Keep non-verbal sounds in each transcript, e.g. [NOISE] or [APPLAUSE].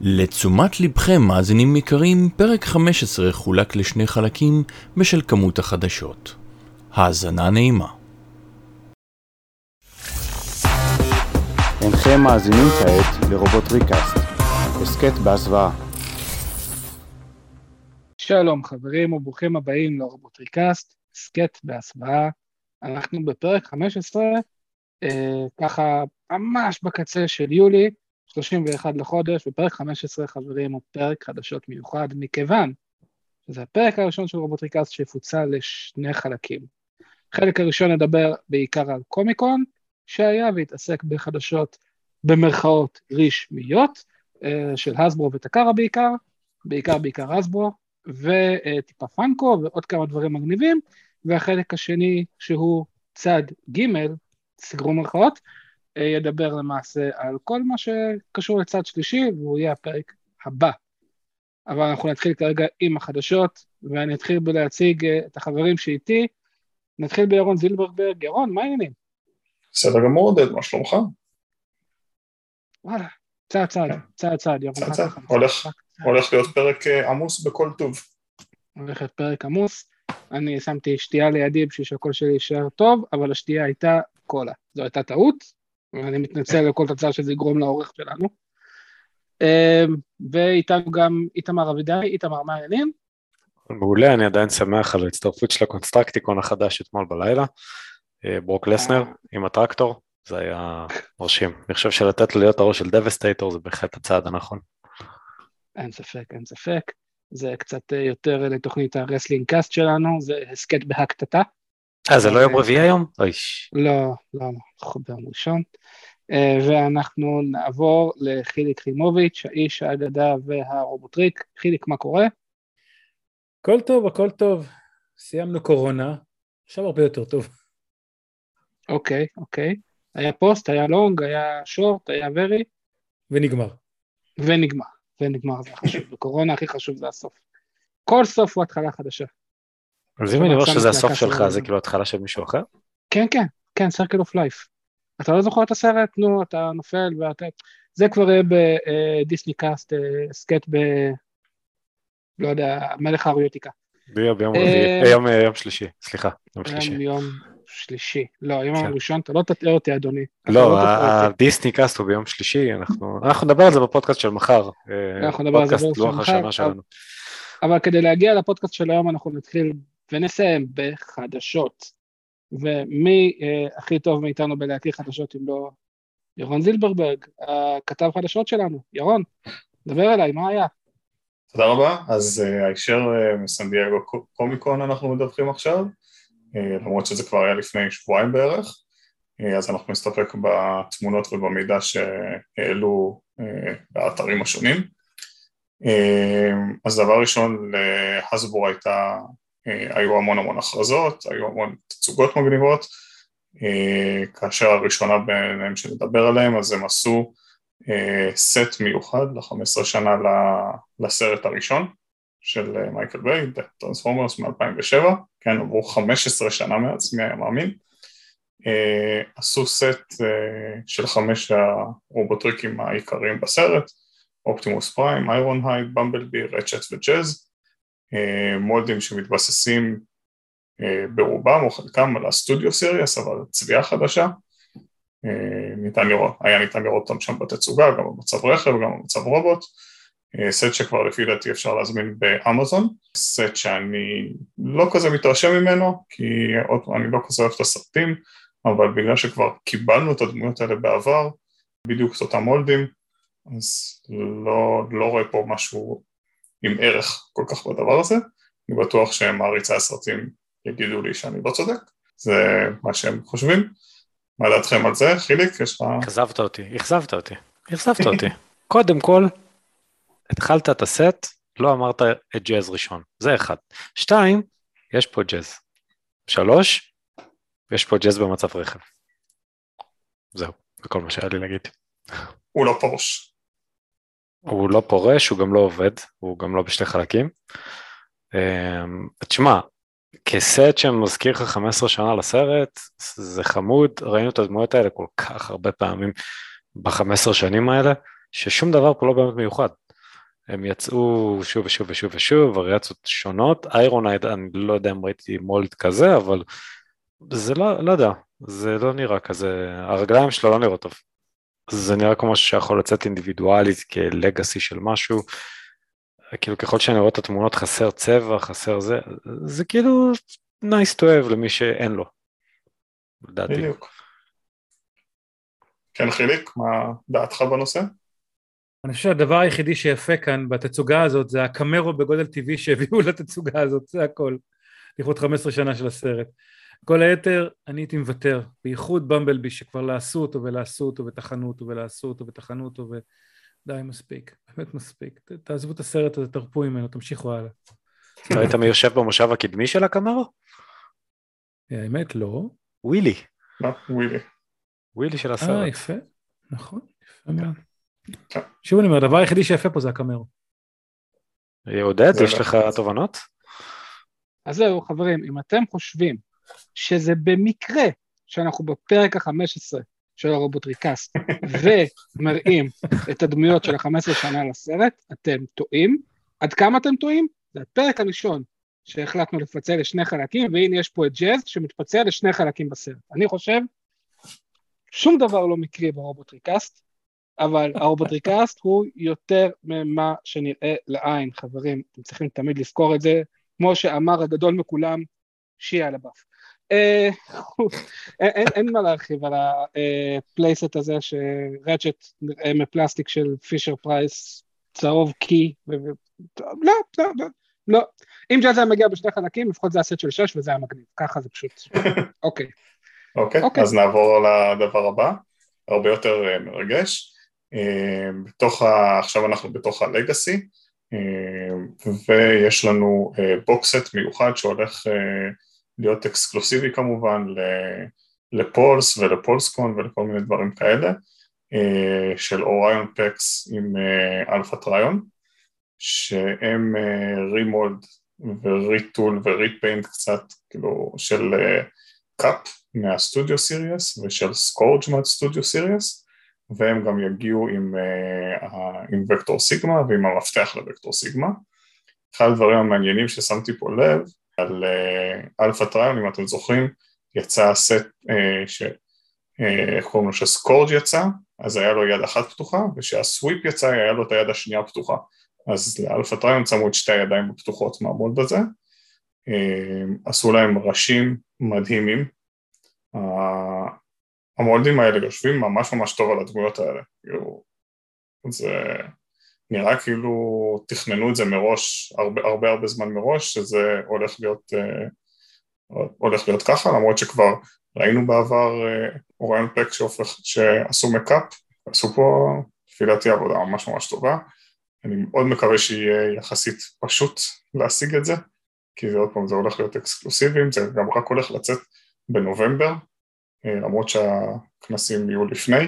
לתשומת לבכם, מאזינים יקרים, פרק 15 חולק לשני חלקים בשל כמות החדשות. האזנה נעימה. אינכם מאזינים כעת לרובוטריקאסט, הסכת בהסוואה. שלום חברים וברוכים הבאים לרובוטריקאסט, הסכת בהסוואה. אנחנו בפרק 15, אה, ככה ממש בקצה של יולי, 31 לחודש, בפרק 15 חברים הוא פרק חדשות מיוחד, מכיוון שזה הפרק הראשון של רובוטריקאסט שיפוצל לשני חלקים. החלק הראשון נדבר בעיקר על קומיקון, שהיה והתעסק בחדשות במרכאות רשמיות, אה, של הסברו וטקרה בעיקר, בעיקר בעיקר הסברו, וטיפה פאנקו ועוד כמה דברים מגניבים, והחלק השני שהוא צד ג', סגרו מרכאות, ידבר למעשה על כל מה שקשור לצד שלישי, והוא יהיה הפרק הבא. אבל אנחנו נתחיל כרגע עם החדשות, ואני אתחיל בלהציג אה, את החברים שאיתי. נתחיל בירון זילברברג. ירון, מה העניינים? בסדר גמור, עודד, מה שלומך? וואלה, צעד צעד, צעד צעד, ירון. צעד צעד, הולך, הולך להיות פרק אה, עמוס בכל טוב. הולך להיות פרק עמוס. אני שמתי שתייה לידי בשביל שהקול שלי יישאר טוב, אבל השתייה הייתה קולה. זו הייתה טעות, ואני מתנצל לכל תוצאה שזה יגרום לעורך שלנו. ואיתנו גם איתמר אבידי, איתמר, מה העניינים? מעולה, אני עדיין שמח על ההצטרפות של הקונסטרקטיקון החדש אתמול בלילה. ברוק לסנר עם הטרקטור, זה היה מרשים. אני חושב שלתת לו להיות הראש של דבסטייטור זה בהחלט הצעד הנכון. אין ספק, אין ספק. זה קצת יותר לתוכנית הרסלינג קאסט שלנו, זה הסכת בהקטטה. אה, זה לא יום רביעי היום? אויש. לא, לא, אנחנו ביום ראשון. ואנחנו נעבור לחיליק חימוביץ', האיש האגדה והרובוטריק. חיליק, מה קורה? הכל טוב, הכל טוב. סיימנו קורונה, עכשיו הרבה יותר טוב. אוקיי, אוקיי. היה פוסט, היה long, היה short, היה very. ונגמר. ונגמר, ונגמר זה החשוב. [LAUGHS] בקורונה הכי חשוב זה הסוף. כל סוף הוא התחלה חדשה. אז אם אני אומר שזה הסוף שלך, זה כאילו התחלה של מישהו אחר? כן, כן, כן, circle of life. אתה לא זוכר את הסרט? נו, אתה נופל ואתה... זה כבר יהיה בדיסני קאסט, הסכת ב... לא יודע, מלך האריוטיקה. ביום רביעי, יום שלישי, סליחה, יום שלישי. יום שלישי. לא, היום הראשון, אתה לא תטעה אותי, אדוני. לא, הדיסני קאסט הוא ביום שלישי, אנחנו נדבר על זה בפודקאסט של מחר. אנחנו נדבר על זה בפודקאסט של מחר. אבל כדי להגיע לפודקאסט של היום אנחנו נתחיל ונסיים בחדשות. ומי אה, הכי טוב מאיתנו בלהכיר חדשות אם לא ירון זילברברג, הכתב חדשות שלנו. ירון, דבר אליי, מה היה? תודה רבה, אז uh, הישר uh, מסנדייגו קומיקון אנחנו מדווחים עכשיו, uh, למרות שזה כבר היה לפני שבועיים בערך, אז אנחנו נסתפק בתמונות ובמידע שהעלו באתרים השונים. אז דבר ראשון, להסברו הייתה היו המון המון הכרזות, היו המון תצוגות מגניבות, כאשר הראשונה ביניהם שנדבר עליהם, אז הם עשו סט מיוחד ל-15 שנה לסרט הראשון של מייקל ביי, Transformers מ-2007, כן, עברו 15 שנה מאז, מי היה מאמין, עשו סט של חמש הרובוטריקים העיקריים בסרט, אופטימוס פריים, איירון הייד, במבלבי, רצ'ט וג'אז, מולדים שמתבססים ברובם או חלקם על הסטודיו סיריאס אבל צביעה חדשה. ניתן לראות, היה ניתן לראות אותם שם בתצוגה גם במצב רכב גם במצב רובוט. סט שכבר לפי דעתי אפשר להזמין באמזון. סט שאני לא כזה מתרשם ממנו כי עוד אני לא כזה אוהב את הסרטים אבל בגלל שכבר קיבלנו את הדמויות האלה בעבר בדיוק את אותם מולדים אז לא, לא רואה פה משהו עם ערך כל כך בדבר הזה, אני בטוח שמעריצי הסרטים יגידו לי שאני לא צודק, זה מה שהם חושבים. מה דעתכם על זה? חיליק, יש לך... אכזבת אותי, אכזבת אותי, אכזבת אותי. קודם כל, התחלת את הסט, לא אמרת את ג'אז ראשון, זה אחד. שתיים, יש פה ג'אז. שלוש, יש פה ג'אז במצב רכב. זהו, זה כל מה שהיה לי להגיד. הוא לא פורש. הוא לא פורש, הוא גם לא עובד, הוא גם לא בשתי חלקים. תשמע, כסט שמזכיר לך 15 שנה לסרט, זה חמוד, ראינו את הדמויות האלה כל כך הרבה פעמים ב-15 שנים האלה, ששום דבר פה לא באמת מיוחד. הם יצאו שוב ושוב ושוב ושוב, וריאציות שונות, איירונייד, אני לא יודע אם ראיתי מולד כזה, אבל זה לא, לא יודע, זה לא נראה כזה, הרגליים שלו לא נראות טוב. זה נראה כמו משהו שיכול לצאת אינדיבידואלית כלגאסי של משהו, כאילו ככל שאני רואה את התמונות חסר צבע, חסר זה, זה כאילו nice to have למי שאין לו, לדעתי. בדיוק. כן, חיליק, מה דעתך בנושא? אני חושב שהדבר היחידי שיפה כאן בתצוגה הזאת זה הקמרו בגודל טבעי שהביאו לתצוגה הזאת, זה הכל. לכבוד 15 שנה של הסרט. כל היתר, אני הייתי מוותר, בייחוד במבלבי שכבר לעשו אותו ולעשו אותו וטחנו אותו ולעשו אותו וטחנו אותו ודי מספיק, באמת מספיק. תעזבו את הסרט הזה, תרפו ממנו, תמשיכו הלאה. ראית מי יושב במושב הקדמי של הקמרו? האמת לא. ווילי, לא, ווילי. ווילי של אה, הסרט. יפה, נכון, יפה מאוד. כן. שוב אני אומר, הדבר היחידי שיפה פה זה הקמרו. עודד, זה יש לא. לך תובנות? אז זהו, חברים, אם אתם חושבים שזה במקרה שאנחנו בפרק ה-15 של הרובוטריקאסט [LAUGHS] ומראים את הדמויות של ה-15 שנה לסרט, אתם טועים. עד כמה אתם טועים? זה הפרק הראשון שהחלטנו לפצל לשני חלקים, והנה יש פה את ג'אז שמתפצל לשני חלקים בסרט. אני חושב, שום דבר לא מקרי ברובוטריקאסט, אבל הרובוטריקאסט הוא יותר ממה שנראה לעין, חברים, אתם צריכים תמיד לזכור את זה, כמו שאמר הגדול מכולם, שיהיה על ה Buff. אה, אין, אין, אין מה להרחיב על ה playset הזה שרצ'ט נראה מפלסטיק של פישר פרייס צהוב קי, ו... לא, לא, לא, לא. אם ג'אז היה מגיע בשני חלקים, לפחות זה הסט של שש וזה היה מגניב, ככה זה פשוט. [LAUGHS] אוקיי. אוקיי, אוקיי. אז נעבור לדבר הבא, הרבה יותר אה, מרגש. אה, בתוך ה... עכשיו אנחנו בתוך הלגאסי, אה, ויש לנו בוקסט מיוחד שהולך אה, להיות אקסקלוסיבי כמובן לפולס ולפולסקון ולכל מיני דברים כאלה, אה, של אוריון פקס עם אה, אלפא טריון, שהם remold ו retool ו repaint קצת, כאילו, של אה, קאפ מה Studio Series ושל סקורג' מה Studio Series והם גם יגיעו עם, עם וקטור סיגמה ועם המפתח לוקטור סיגמה. אחד הדברים המעניינים ששמתי פה לב על uh, אלפא טריון, אם אתם זוכרים, יצא הסט uh, ש... uh, איך קוראים לו? שסקורג' יצא, אז היה לו יד אחת פתוחה, וכשהסוויפ יצא היה לו את היד השנייה פתוחה. אז לאלפא טריון שמו את שתי הידיים הפתוחות מהמולד הזה. Uh, עשו להם ראשים מדהימים, המולדים האלה יושבים ממש ממש טוב על הדמויות האלה, זה נראה כאילו תכננו את זה מראש, הרבה הרבה, הרבה זמן מראש, שזה הולך להיות, אה, הולך להיות ככה, למרות שכבר ראינו בעבר אה, אוריון פק שהופך, שעשו מקאפ, עשו פה לפי דעתי עבודה ממש ממש טובה, אני מאוד מקווה שיהיה יחסית פשוט להשיג את זה, כי זה עוד פעם, זה הולך להיות אקסקלוסיביים, זה גם רק הולך לצאת בנובמבר, אה, למרות שהכנסים יהיו לפני.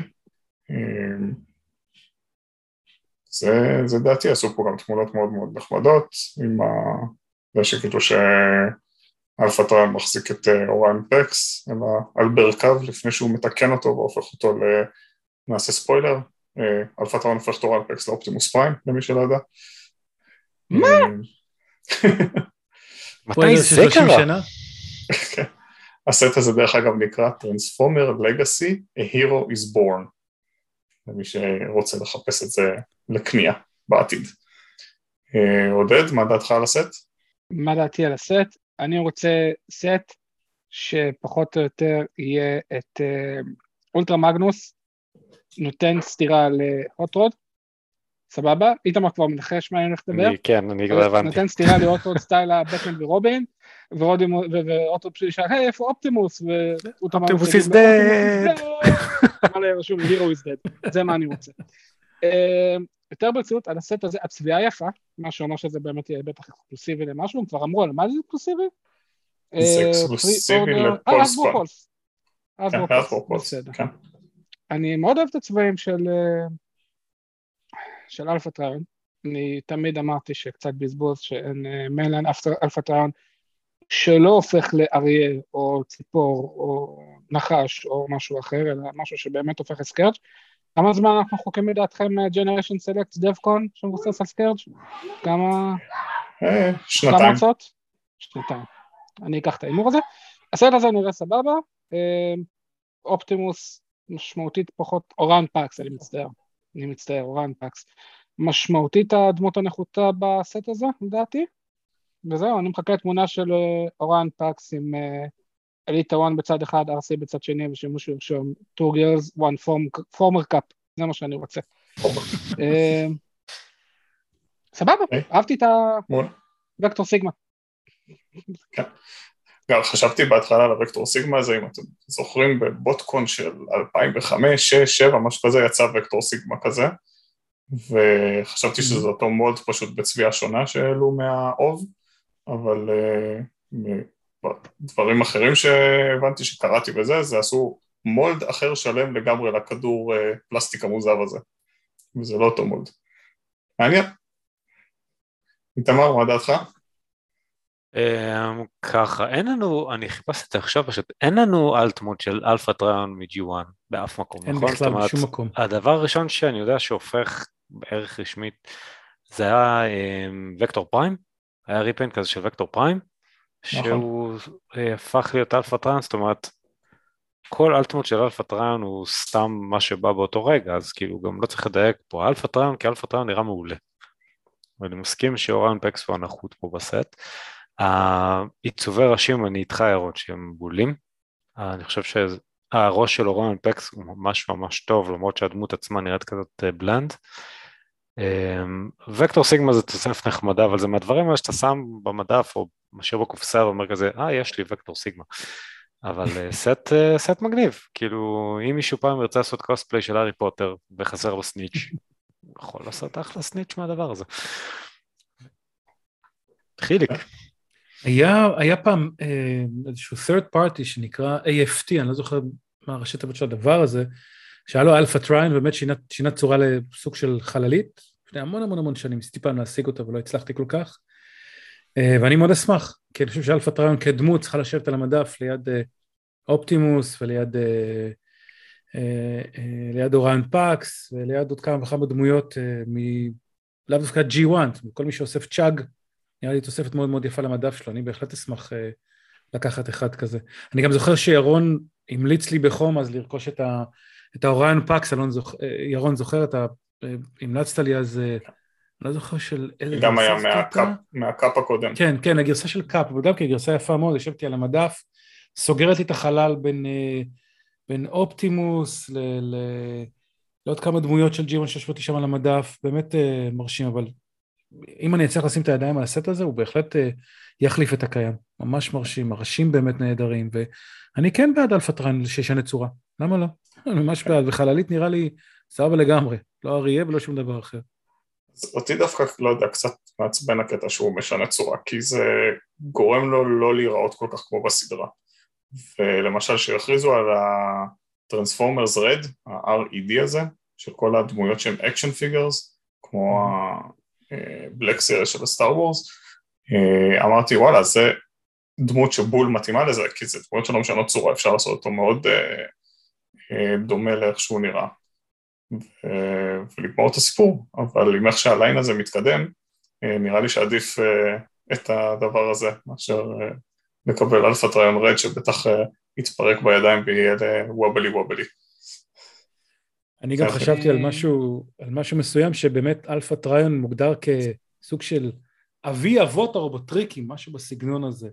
אה, זה, זה דעתי, עשו פה גם תמונות מאוד מאוד נחמדות, עם ה... זה שכאילו שאלפא טריון מחזיק את אה, אוריון פקס ככה על ברכיו לפני שהוא מתקן אותו והופך אותו ל... נעשה ספוילר, אלפא טריון הופך את אוריון פקס לאופטימוס פריים, למי שלא יודע. מה? [LAUGHS] מתי זה קרה? כן. הסט הזה דרך אגב נקרא Transformer Legacy, A Hero is Born, למי שרוצה לחפש את זה לקנייה בעתיד. אה, עודד, מה דעתך על הסט? מה דעתי על הסט? אני רוצה סט שפחות או יותר יהיה את אה, אולטרה מגנוס, נותן סטירה להוטרוד, סבבה? איתמר כבר מנחש מה אני הולך לדבר? כן, אני כבר הבנתי. נותן סטירה להוטרוד סטייל הבטמן ורובין, והוטרוד פשוט ישאל, היי, איפה אופטימוס? אופטימוס is dead. רשום, Hero is dead, זה מה אני רוצה. אה, יותר ברצינות, על הסט הזה, הצביעה יפה, מה שאומר שזה באמת יהיה בטח exclusive'י למשהו, הם כבר אמרו על מה זה exclusive'י? זה אה, exclusive'י לפולס. אז כן. כן. אני מאוד אוהב את הצבעים של, אה, של אלפא טריון. אני תמיד אמרתי שקצת בזבוז שאין אה, mainline אלפא טריון שלא הופך לאריה או ציפור או נחש או משהו אחר, אלא משהו שבאמת הופך לסקורג'. כמה זמן אנחנו מחכים לדעתכם Generations Selects דבקון שמבוסס על סקורג'? כמה... אה, שנתיים. שנתיים. אני אקח את ההימור הזה. הסט הזה נראה סבבה. אה, אופטימוס משמעותית פחות, אוריון פאקס, אני מצטער. אני מצטער, אוריון פאקס. משמעותית הדמות הנחותה בסט הזה, לדעתי. וזהו, אני מחכה לתמונה של אה, אוריון פאקס עם אה, אליטה 1 בצד אחד, RC בצד שני, ושימוש ירשום 2 girls, 1 form- former cup, זה מה שאני רוצה. אה, סבבה, אוקיי. אהבתי את. הוקטור סיגמה. גם חשבתי בהתחלה על הוקטור סיגמה הזה, אם אתם זוכרים בבוטקון של 2005, 6, 7, משהו כזה, יצא וקטור סיגמה כזה, וחשבתי שזה אותו מולד פשוט בצביעה שונה שהעלו מהאוב, אבל אה, דברים אחרים שהבנתי שקראתי וזה, זה עשו mold אחר שלם לגמרי לכדור אה, פלסטיק המוזר הזה, וזה לא אותו mold. מעניין. איתמר, מה דעתך? אמ, ככה, אין לנו, אני חיפשתי את זה עכשיו פשוט, אין לנו alt mode של אלפא טריון מ-G1 באף מקום, אין נכון? זאת בכלל אומרת, בשום מקום. הדבר הראשון שאני יודע שהופך בערך רשמית, זה היה אמ, וקטור פריים, היה repaint כזה של וקטור פריים, שהוא אה, הפך להיות אלפא טריון, זאת אומרת, כל alt mode של אלפא טריון הוא סתם מה שבא באותו רגע, אז כאילו גם לא צריך לדייק פה, אלפא טריון כי אלפא טריון נראה מעולה. ואני מסכים שאוריון פקס הוא הנחות פה בסט. העיצובי ראשים, אני איתך הערות שהם בולים. אני חושב שהראש של אוריון פקס הוא ממש ממש טוב, למרות שהדמות עצמה נראית כזאת bland. וקטור סיגמה זה תוסף נחמדה, אבל זה מהדברים האלה שאתה שם במדף או משאיר בקופסה ואומר כזה, אה, יש לי וקטור סיגמה. אבל אה, [LAUGHS] סט, אה, סט מגניב, כאילו, אם מישהו פעם ירצה לעשות קוספליי של הארי פוטר וחסר לו סניץ', יכול לעשות אחלה סניץ' מהדבר הזה. חיליק. היה, היה פעם אה, איזשהו third party שנקרא AFT, אני לא זוכר מה הראשי תיבות של הדבר הזה, שהיה לו אלפא טריון, באמת שינה, צורה לסוג של חללית, לפני המון המון המון שנים, ניסיתי פעם להשיג אותה ולא הצלחתי כל כך, אה, ואני מאוד אשמח, כי אני חושב שאלפא טריון כדמות צריכה לשבת על המדף ליד אה, אופטימוס וליד אה, ליד אוריון פאקס וליד עוד כמה וכמה דמויות מ... לאו דווקא G1, כל מי שאוסף CHUG, נראה לי תוספת מאוד מאוד יפה למדף שלו, אני בהחלט אשמח לקחת אחד כזה. אני גם זוכר שירון המליץ לי בחום אז לרכוש את, ה, את האוריון פאקס, אלון זוכ, אה, ירון זוכר, אתה אה, המלצת לי אז, אה, אני לא זוכר של איזה גם היה מהקאפ, הייתה? מהקאפ הקודם. כן, כן, הגרסה של קאפ, אבל גם כן גרסה יפה מאוד, יושבת לי על המדף, סוגרת לי את החלל בין, אה, בין אופטימוס ל... ל... לעוד כמה דמויות של G1 שיושבות לי שם על המדף, באמת אה, מרשים, אבל אם אני אצליח לשים את הידיים על הסט הזה, הוא בהחלט אה, יחליף את הקיים. ממש מרשים, הראשים באמת נהדרים, ואני כן בעד Alpha Trion שישנה צורה, למה לא? [LAUGHS] ממש בעד, וחללית נראה לי סבבה לגמרי, לא אריה ולא שום דבר אחר. אז אותי דווקא, לא יודע, קצת מעצבן הקטע שהוא משנה צורה, כי זה גורם לו לא להיראות כל כך כמו בסדרה. ולמשל שהכריזו על ה-Transformers Red, ה-RED הזה, של כל הדמויות שהן action figures, כמו ה-Black Series של ה Star Wars, אמרתי וואלה זה דמות שבול מתאימה לזה, כי זה דמויות שלא משנות צורה, אפשר לעשות אותו מאוד אה, אה, דומה לאיך שהוא נראה. ולגמור את הסיפור, אבל עם איך שה line הזה מתקדם, אה, נראה לי שעדיף אה, את הדבר הזה מאשר אה, לקבל Alpha Trion RED שבטח אה, יתפרק בידיים ויהיה wobbly wobbly. אני גם כן. חשבתי על משהו, על משהו מסוים שבאמת אלפא טריון מוגדר כסוג של אבי אבות הרובוטריקים, משהו בסגנון הזה.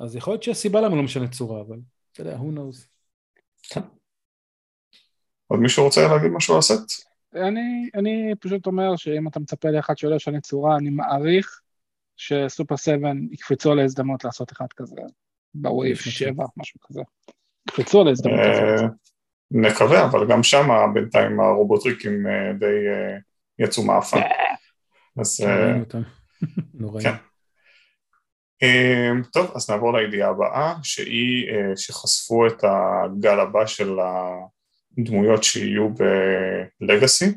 אז יכול להיות שהסיבה למה לא משנה צורה, אבל אתה יודע, who knows. עוד מישהו רוצה להגיד משהו על הסט? אני, אני פשוט אומר שאם אתה מצפה לאחד שלא ישנה צורה, אני מעריך שסופר 7 יקפצו על ההזדמנות לעשות אחד כזה ב wave יש מצב. 7, משהו כזה. יקפצו על ההזדמנות לעשות את זה. אה, נקווה, אבל גם שם בינתיים הרובוטריקים אה, די אה, יצאו מאפן. אז אה. נוראים. [LAUGHS] כן. אה, טוב, אז נעבור לידיעה הבאה, שהיא שחשפו את הגל הבא של הדמויות שיהיו ב Legacy,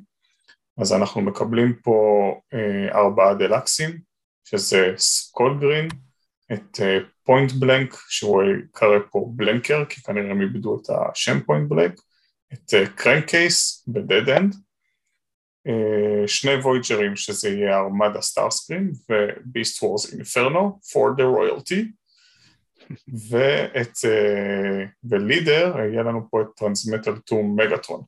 אז אנחנו מקבלים פה אה, ארבעה דלקסים, שזה Skullgrin, את Point Blank, שהוא יקרא פה Blanker, כי כנראה הם איבדו את השם Point Blank, את Crankcase ב Dead End, אה, שני וויג'רים שזה יהיה Armada Starscream ו Beast Wars Inferno for the royalty ואת אה, ו leader יהיה לנו פה את Transmetal 2 Megatron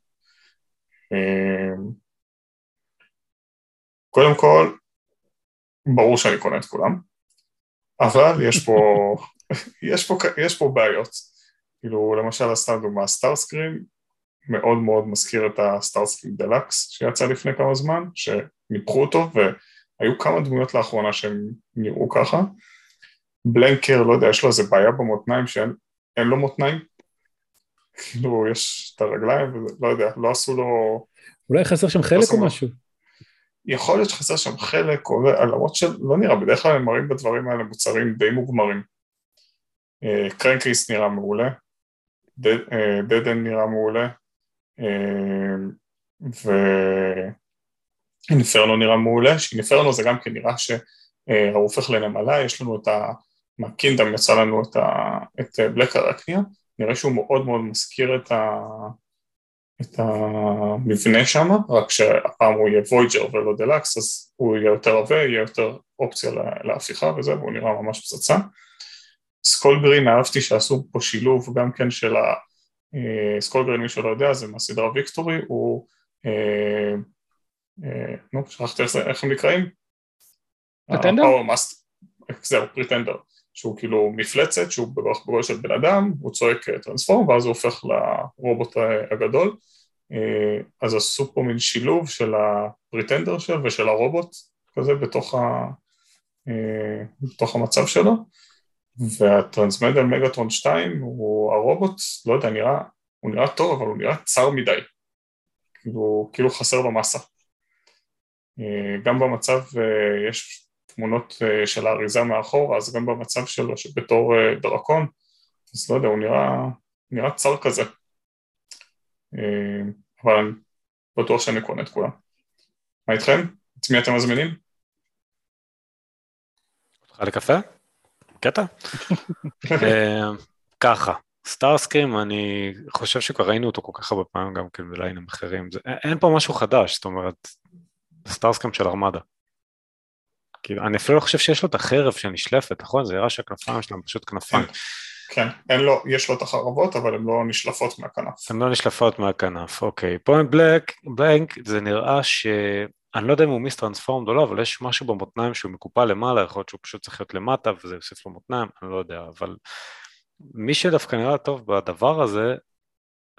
קודם כל ברור שאני קונה את כולם אבל יש פה, [LAUGHS] יש פה, יש פה בעיות כאילו למשל סתם דוגמה Starscream מאוד מאוד מזכיר את ה Starscream deluxe שיצא לפני כמה זמן, שניפחו אותו והיו כמה דמויות לאחרונה שהם נראו ככה. Blanker, לא יודע, יש לו איזה בעיה במותניים שאין לו מותניים, כאילו יש את הרגליים, ולא יודע, לא עשו לו... אולי חסר שם חלק או משהו. יכול להיות שחסר שם חלק, או למרות שלא נראה, בדרך כלל הם מראים בדברים האלה מוצרים די מוגמרים. אה, Crankcase נראה מעולה, Dead End אה, נראה מעולה, אמ, ו Inferno נראה מעולה, ש Inferno זה גם כן נראה שהוא הופך לנמלה, יש לנו את ה... מה Kingdom יצא לנו את, ה... את Blackarachnia, נראה שהוא מאוד מאוד מזכיר את, ה... את המבנה שם, רק שהפעם הוא יהיה voyager ולא דלקס, אז הוא יהיה יותר עבה, יהיה יותר אופציה להפיכה וזה, והוא נראה ממש פצצה. Skullgrin, אהבתי שעשו פה שילוב גם כן של ה... אה, Skullgrin, מי שלא יודע, זה מהסדרה Victory, הוא, אה, אה, נו, שכחתי איך הם נקראים? Pretender? זהו, Pretender, שהוא כאילו מפלצת, שהוא בגוש בגודל של בן אדם, הוא צועק transform, ואז הוא הופך לרובוט הגדול. אז עשו פה מין שילוב של ה Pretender שלו ושל הרובוט כזה בתוך, ה, בתוך המצב שלו. והטרנסמדל מגאטרון 2 הוא הרובוט, לא יודע, נראה, הוא נראה טוב אבל הוא נראה צר מדי, כאילו, כאילו חסר לו מסה. אה, גם במצב, אה, יש תמונות אה, של האריזה מאחורה, אז גם במצב שלו שבתור דרקון, אז לא יודע, הוא נראה, נראה צר כזה. אבל אני בטוח שאני קונה את כולם. מה איתכם? את מי אתם מזמינים? אותך לקפה? קטע? [LAUGHS] אה, ככה, סטארסקרים, אני חושב שכבר ראינו אותו כל כך הרבה פעמים גם כן בליינים אחרים, זה, אין פה משהו חדש, זאת אומרת, סטארסקרים של ארמדה. כאילו, אני אפילו לא חושב שיש לו את החרב שנשלפת, נכון? זה נראה שהכנפיים שלהם פשוט כנפיים. כן, אין לו, יש לו את החרבות, אבל הן לא נשלפות מהכנף. הן לא נשלפות מהכנף, אוקיי. פוינט בלק, בלנק, זה נראה ש... אני לא יודע אם הוא מיס טרנספורמד או לא, אבל יש משהו במותניים שהוא מקופל למעלה, יכול להיות שהוא פשוט צריך להיות למטה וזה יוסיף לו מותניים, אני לא יודע, אבל מי שדווקא נראה טוב בדבר הזה,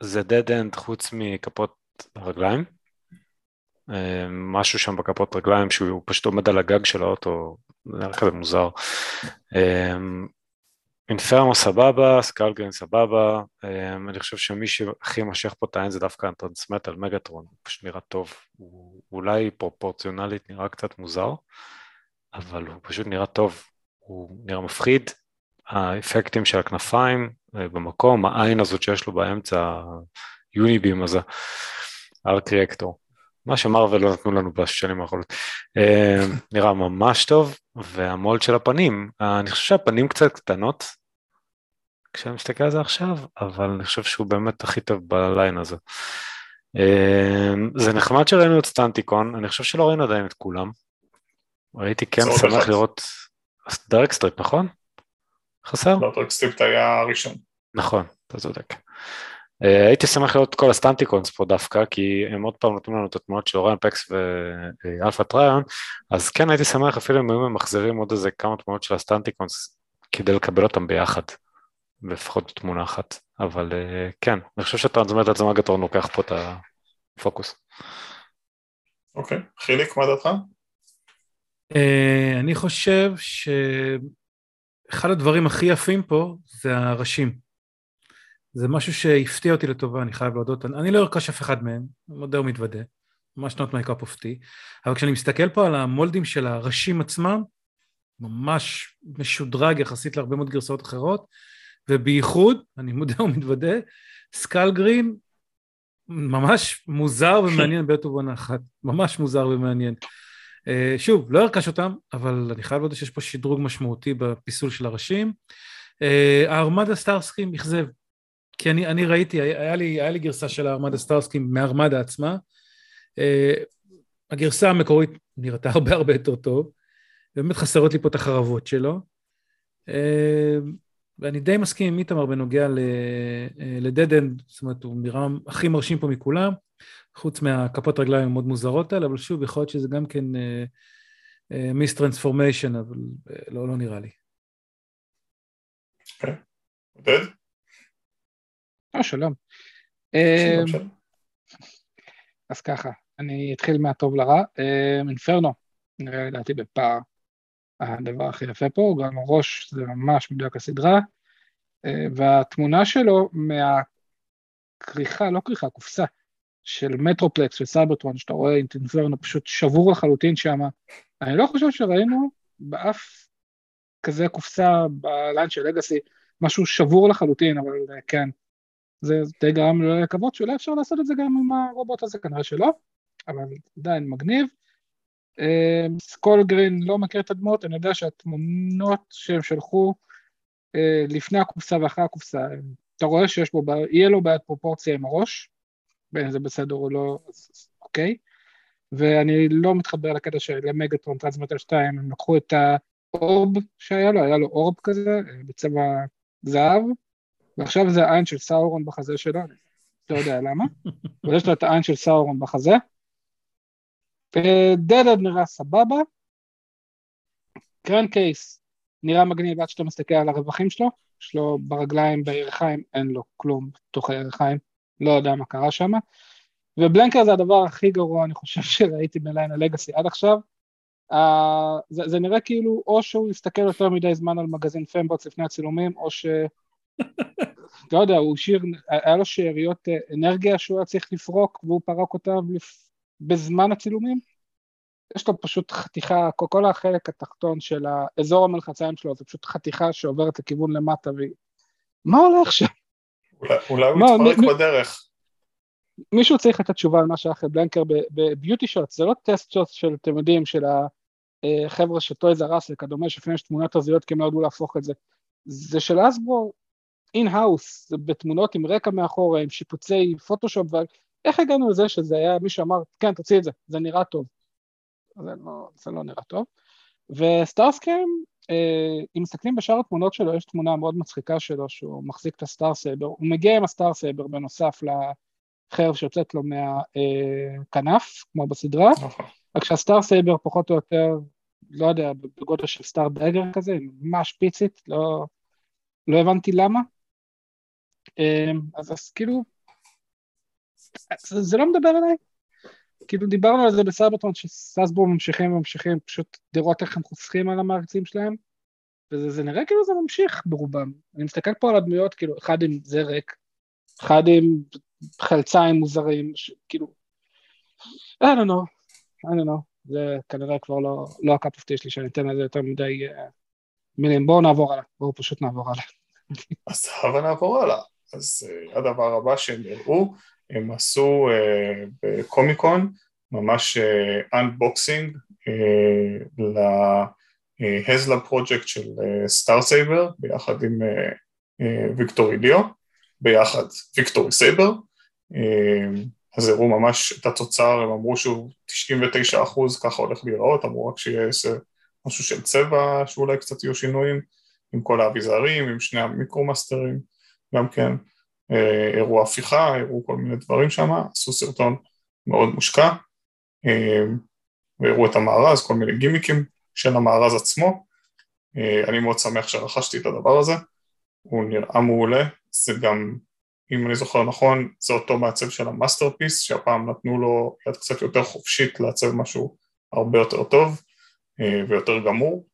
זה dead end חוץ מכפות הרגליים. אה, משהו שם בכפות רגליים שהוא פשוט עומד על הגג של האוטו, זה נראה כזה מוזר. אה, Inferno סבבה, Skullgrin סבבה, um, אני חושב שמי שהכי משך פה את העין זה דווקא ה Transmetal Megatron, הוא פשוט נראה טוב, הוא אולי פרופורציונלית נראה קצת מוזר, אבל הוא פשוט נראה טוב, הוא נראה מפחיד, האפקטים של הכנפיים אה, במקום, העין הזאת שיש לו באמצע, ה unibeam הזה, arc reactor, מה ש Marvel לא נתנו לנו בשנים האחרונות. אה, נראה ממש טוב, וה mold של הפנים, אני חושב שהפנים קצת קטנות, כשאני מסתכל על זה עכשיו, אבל אני חושב שהוא באמת הכי טוב ב line הזה. אה, זה נחמד שראינו את Stunticon, אני חושב שלא ראינו עדיין את כולם. ראיתי כן שמח לראות Dragstrip, נכון? חסר? לא, Dragstrip היה הראשון. נכון, אתה צודק. אה, הייתי שמח לראות את כל ה Stunticons פה דווקא, כי הם עוד פעם נותנים לנו את התמונות של Orion Pax ו Alpha Trion, אז כן הייתי שמח אפילו אם היו ממחזרים עוד איזה כמה תמונות של ה Stunticons כדי לקבל אותם ביחד, לפחות בתמונה אחת, אבל אה, כן, אני חושב שה Transmetal Megatron לוקח פה את הפוקוס. אוקיי, חיליק, מה דעתך? אה, אני חושב שאחד הדברים הכי יפים פה זה הראשים. זה משהו שהפתיע אותי לטובה, אני חייב להודות. אני לא ארכש אף אחד מהם, מודה ומתוודה, ממש not my cup of tea, אבל כשאני מסתכל פה על המולדים של הראשים עצמם, ממש משודרג יחסית להרבה מאוד גרסאות אחרות, ובייחוד, אני מודה ומתוודה, סקל גרין ממש מוזר ומעניין [LAUGHS] בעת ובעונה אחת, ממש מוזר ומעניין. Uh, שוב, לא ארכש אותם, אבל אני חייב להודות שיש פה שדרוג משמעותי בפיסול של הראשים. Uh, ה Armada Starscream אכזב, כי אני, אני ראיתי, היה לי, היה לי גרסה של ה Armada Starscream מ Armada עצמה. Uh, הגרסה המקורית נראתה הרבה הרבה יותר טוב, באמת חסרות לי פה את החרבות שלו. Uh, ואני די מסכים עם איתמר בנוגע ל Dead End, זאת אומרת, הוא נראה הכי מרשים פה מכולם, חוץ מהכפות רגליים המאוד מוזרות האלה, אבל שוב, יכול להיות שזה גם כן מיס טרנספורמיישן, אבל לא, לא נראה לי. אוקיי. עודד? אה, שלום. שלום. אז ככה, אני אתחיל מהטוב לרע. אינפרנו, נראה לדעתי בפער הדבר הכי יפה פה, גם הראש זה ממש מדויק הסדרה, והתמונה שלו מהכריכה, לא כריכה, קופסה, של Metroplex, של Cybertron, שאתה רואה את Inferno פשוט שבור לחלוטין שם, אני לא חושב שראינו באף כזה קופסה ב line של Legacy, משהו שבור לחלוטין, אבל כן, זה די גרם לי לקוות שאולי אפשר לעשות את זה גם עם הרובוט הזה, כנראה שלא, אבל עדיין מגניב. Skullgrin לא מכיר את הדמות, אני יודע שהתמונות שהם שלחו לפני הקופסה ואחרי הקופסה, אתה רואה שיש בו, יהיה לו בעיית פרופורציה עם הראש, בין אם זה בסדר או לא, אז אוקיי. ואני לא מתחבר לקטע של מגטרון טרנסמטר 2, הם לקחו את האורב שהיה לו, היה לו אורב כזה, בצבע זהב, ועכשיו זה העין של סאורון בחזה שלו, אני לא יודע למה, [LAUGHS] אבל יש לו את העין של סאורון בחזה. דדד נראה סבבה. קרן קייס נראה מגניב עד שאתה מסתכל על הרווחים שלו, יש לו ברגליים, בירכיים, אין לו כלום בתוך הירכיים, לא יודע מה קרה שם. ובלנקר זה הדבר הכי גרוע, אני חושב [LAUGHS] שראיתי בליין הלגאסי עד עכשיו. Uh, זה, זה נראה כאילו או שהוא הסתכל יותר מדי זמן על מגזין פמבוטס לפני הצילומים, או ש... לא יודע, הוא שיר, היה לו שאריות אנרגיה שהוא היה צריך לפרוק והוא פרק אותה בזמן הצילומים. יש לו פשוט חתיכה, כל החלק התחתון של האזור המלחציים שלו זה פשוט חתיכה שעוברת לכיוון למטה והיא... מה הולך שם? אולי, הוא יתפרק בדרך. מישהו צריך לתת תשובה על מה שהיה אחרי בלנקר ב beauty shot, זה לא test shot של, אתם יודעים, של החבר'ה של Toys R Us וכדומה, שלפעמים יש תמונות הזויות כי הם לא ידעו להפוך את זה. זה של Hasbro in-house, בתמונות עם רקע מאחורה, עם שיפוצי פוטושופ, איך הגענו לזה שזה היה, מישהו אמר, כן, תוציא את זה, זה נראה טוב. זה לא, זה לא נראה טוב. ו Starscream, אה, אם מסתכלים בשאר התמונות שלו, יש תמונה מאוד מצחיקה שלו, שהוא מחזיק את ה Star Saber, הוא מגיע עם ה Star Saber בנוסף לחרב שיוצאת לו מהכנף, אה, כמו בסדרה, נכון. רק שה Star Saber פחות או יותר, לא יודע, בגודל של Star Dagger כזה, ממש פיצית, לא, לא הבנתי למה. אמ, אז, אז כאילו, זה, זה לא מדבר אליי. כאילו דיברנו על זה בסייברטון שסאסבו ממשיכים וממשיכים פשוט לראות איך הם חוסכים על המעריצים שלהם וזה נראה כאילו זה ממשיך ברובם. אני מסתכל פה על הדמויות, כאילו אחד עם זרק, אחד עם חלציים מוזרים, ש, כאילו, I don't know, I don't know, זה כנראה כבר לא, לא הקאפ אופטי שלי שאני אתן לזה יותר מדי uh, מילים, בואו נעבור הלאה, בואו פשוט נעבור הלאה. אז הבה נעבור הלאה. אז אה, הדבר הבא שהם הראו, הם עשו אה, בקומיקון ממש unboxing ל HasLab פרויקט של Star אה, Saber ביחד עם Victory ביחד Victory Saber, אז הראו ממש את התוצר, הם אמרו שהוא 99 אחוז, ככה הולך להיראות, אמרו רק שיהיה משהו של צבע, שאולי קצת יהיו שינויים, עם כל האביזרים, עם שני ה Micromasterים, גם כן, אה, הראו הפיכה, הראו כל מיני דברים שם, עשו סרטון מאוד מושקע, אה, והראו את המארז, כל מיני גימיקים של המארז עצמו, אה, אני מאוד שמח שרכשתי את הדבר הזה, הוא נראה מעולה, זה גם, אם אני זוכר נכון, זה אותו מעצב של ה Masterpiece, שהפעם נתנו לו יד קצת יותר חופשית לעצב משהו הרבה יותר טוב ויותר גמור,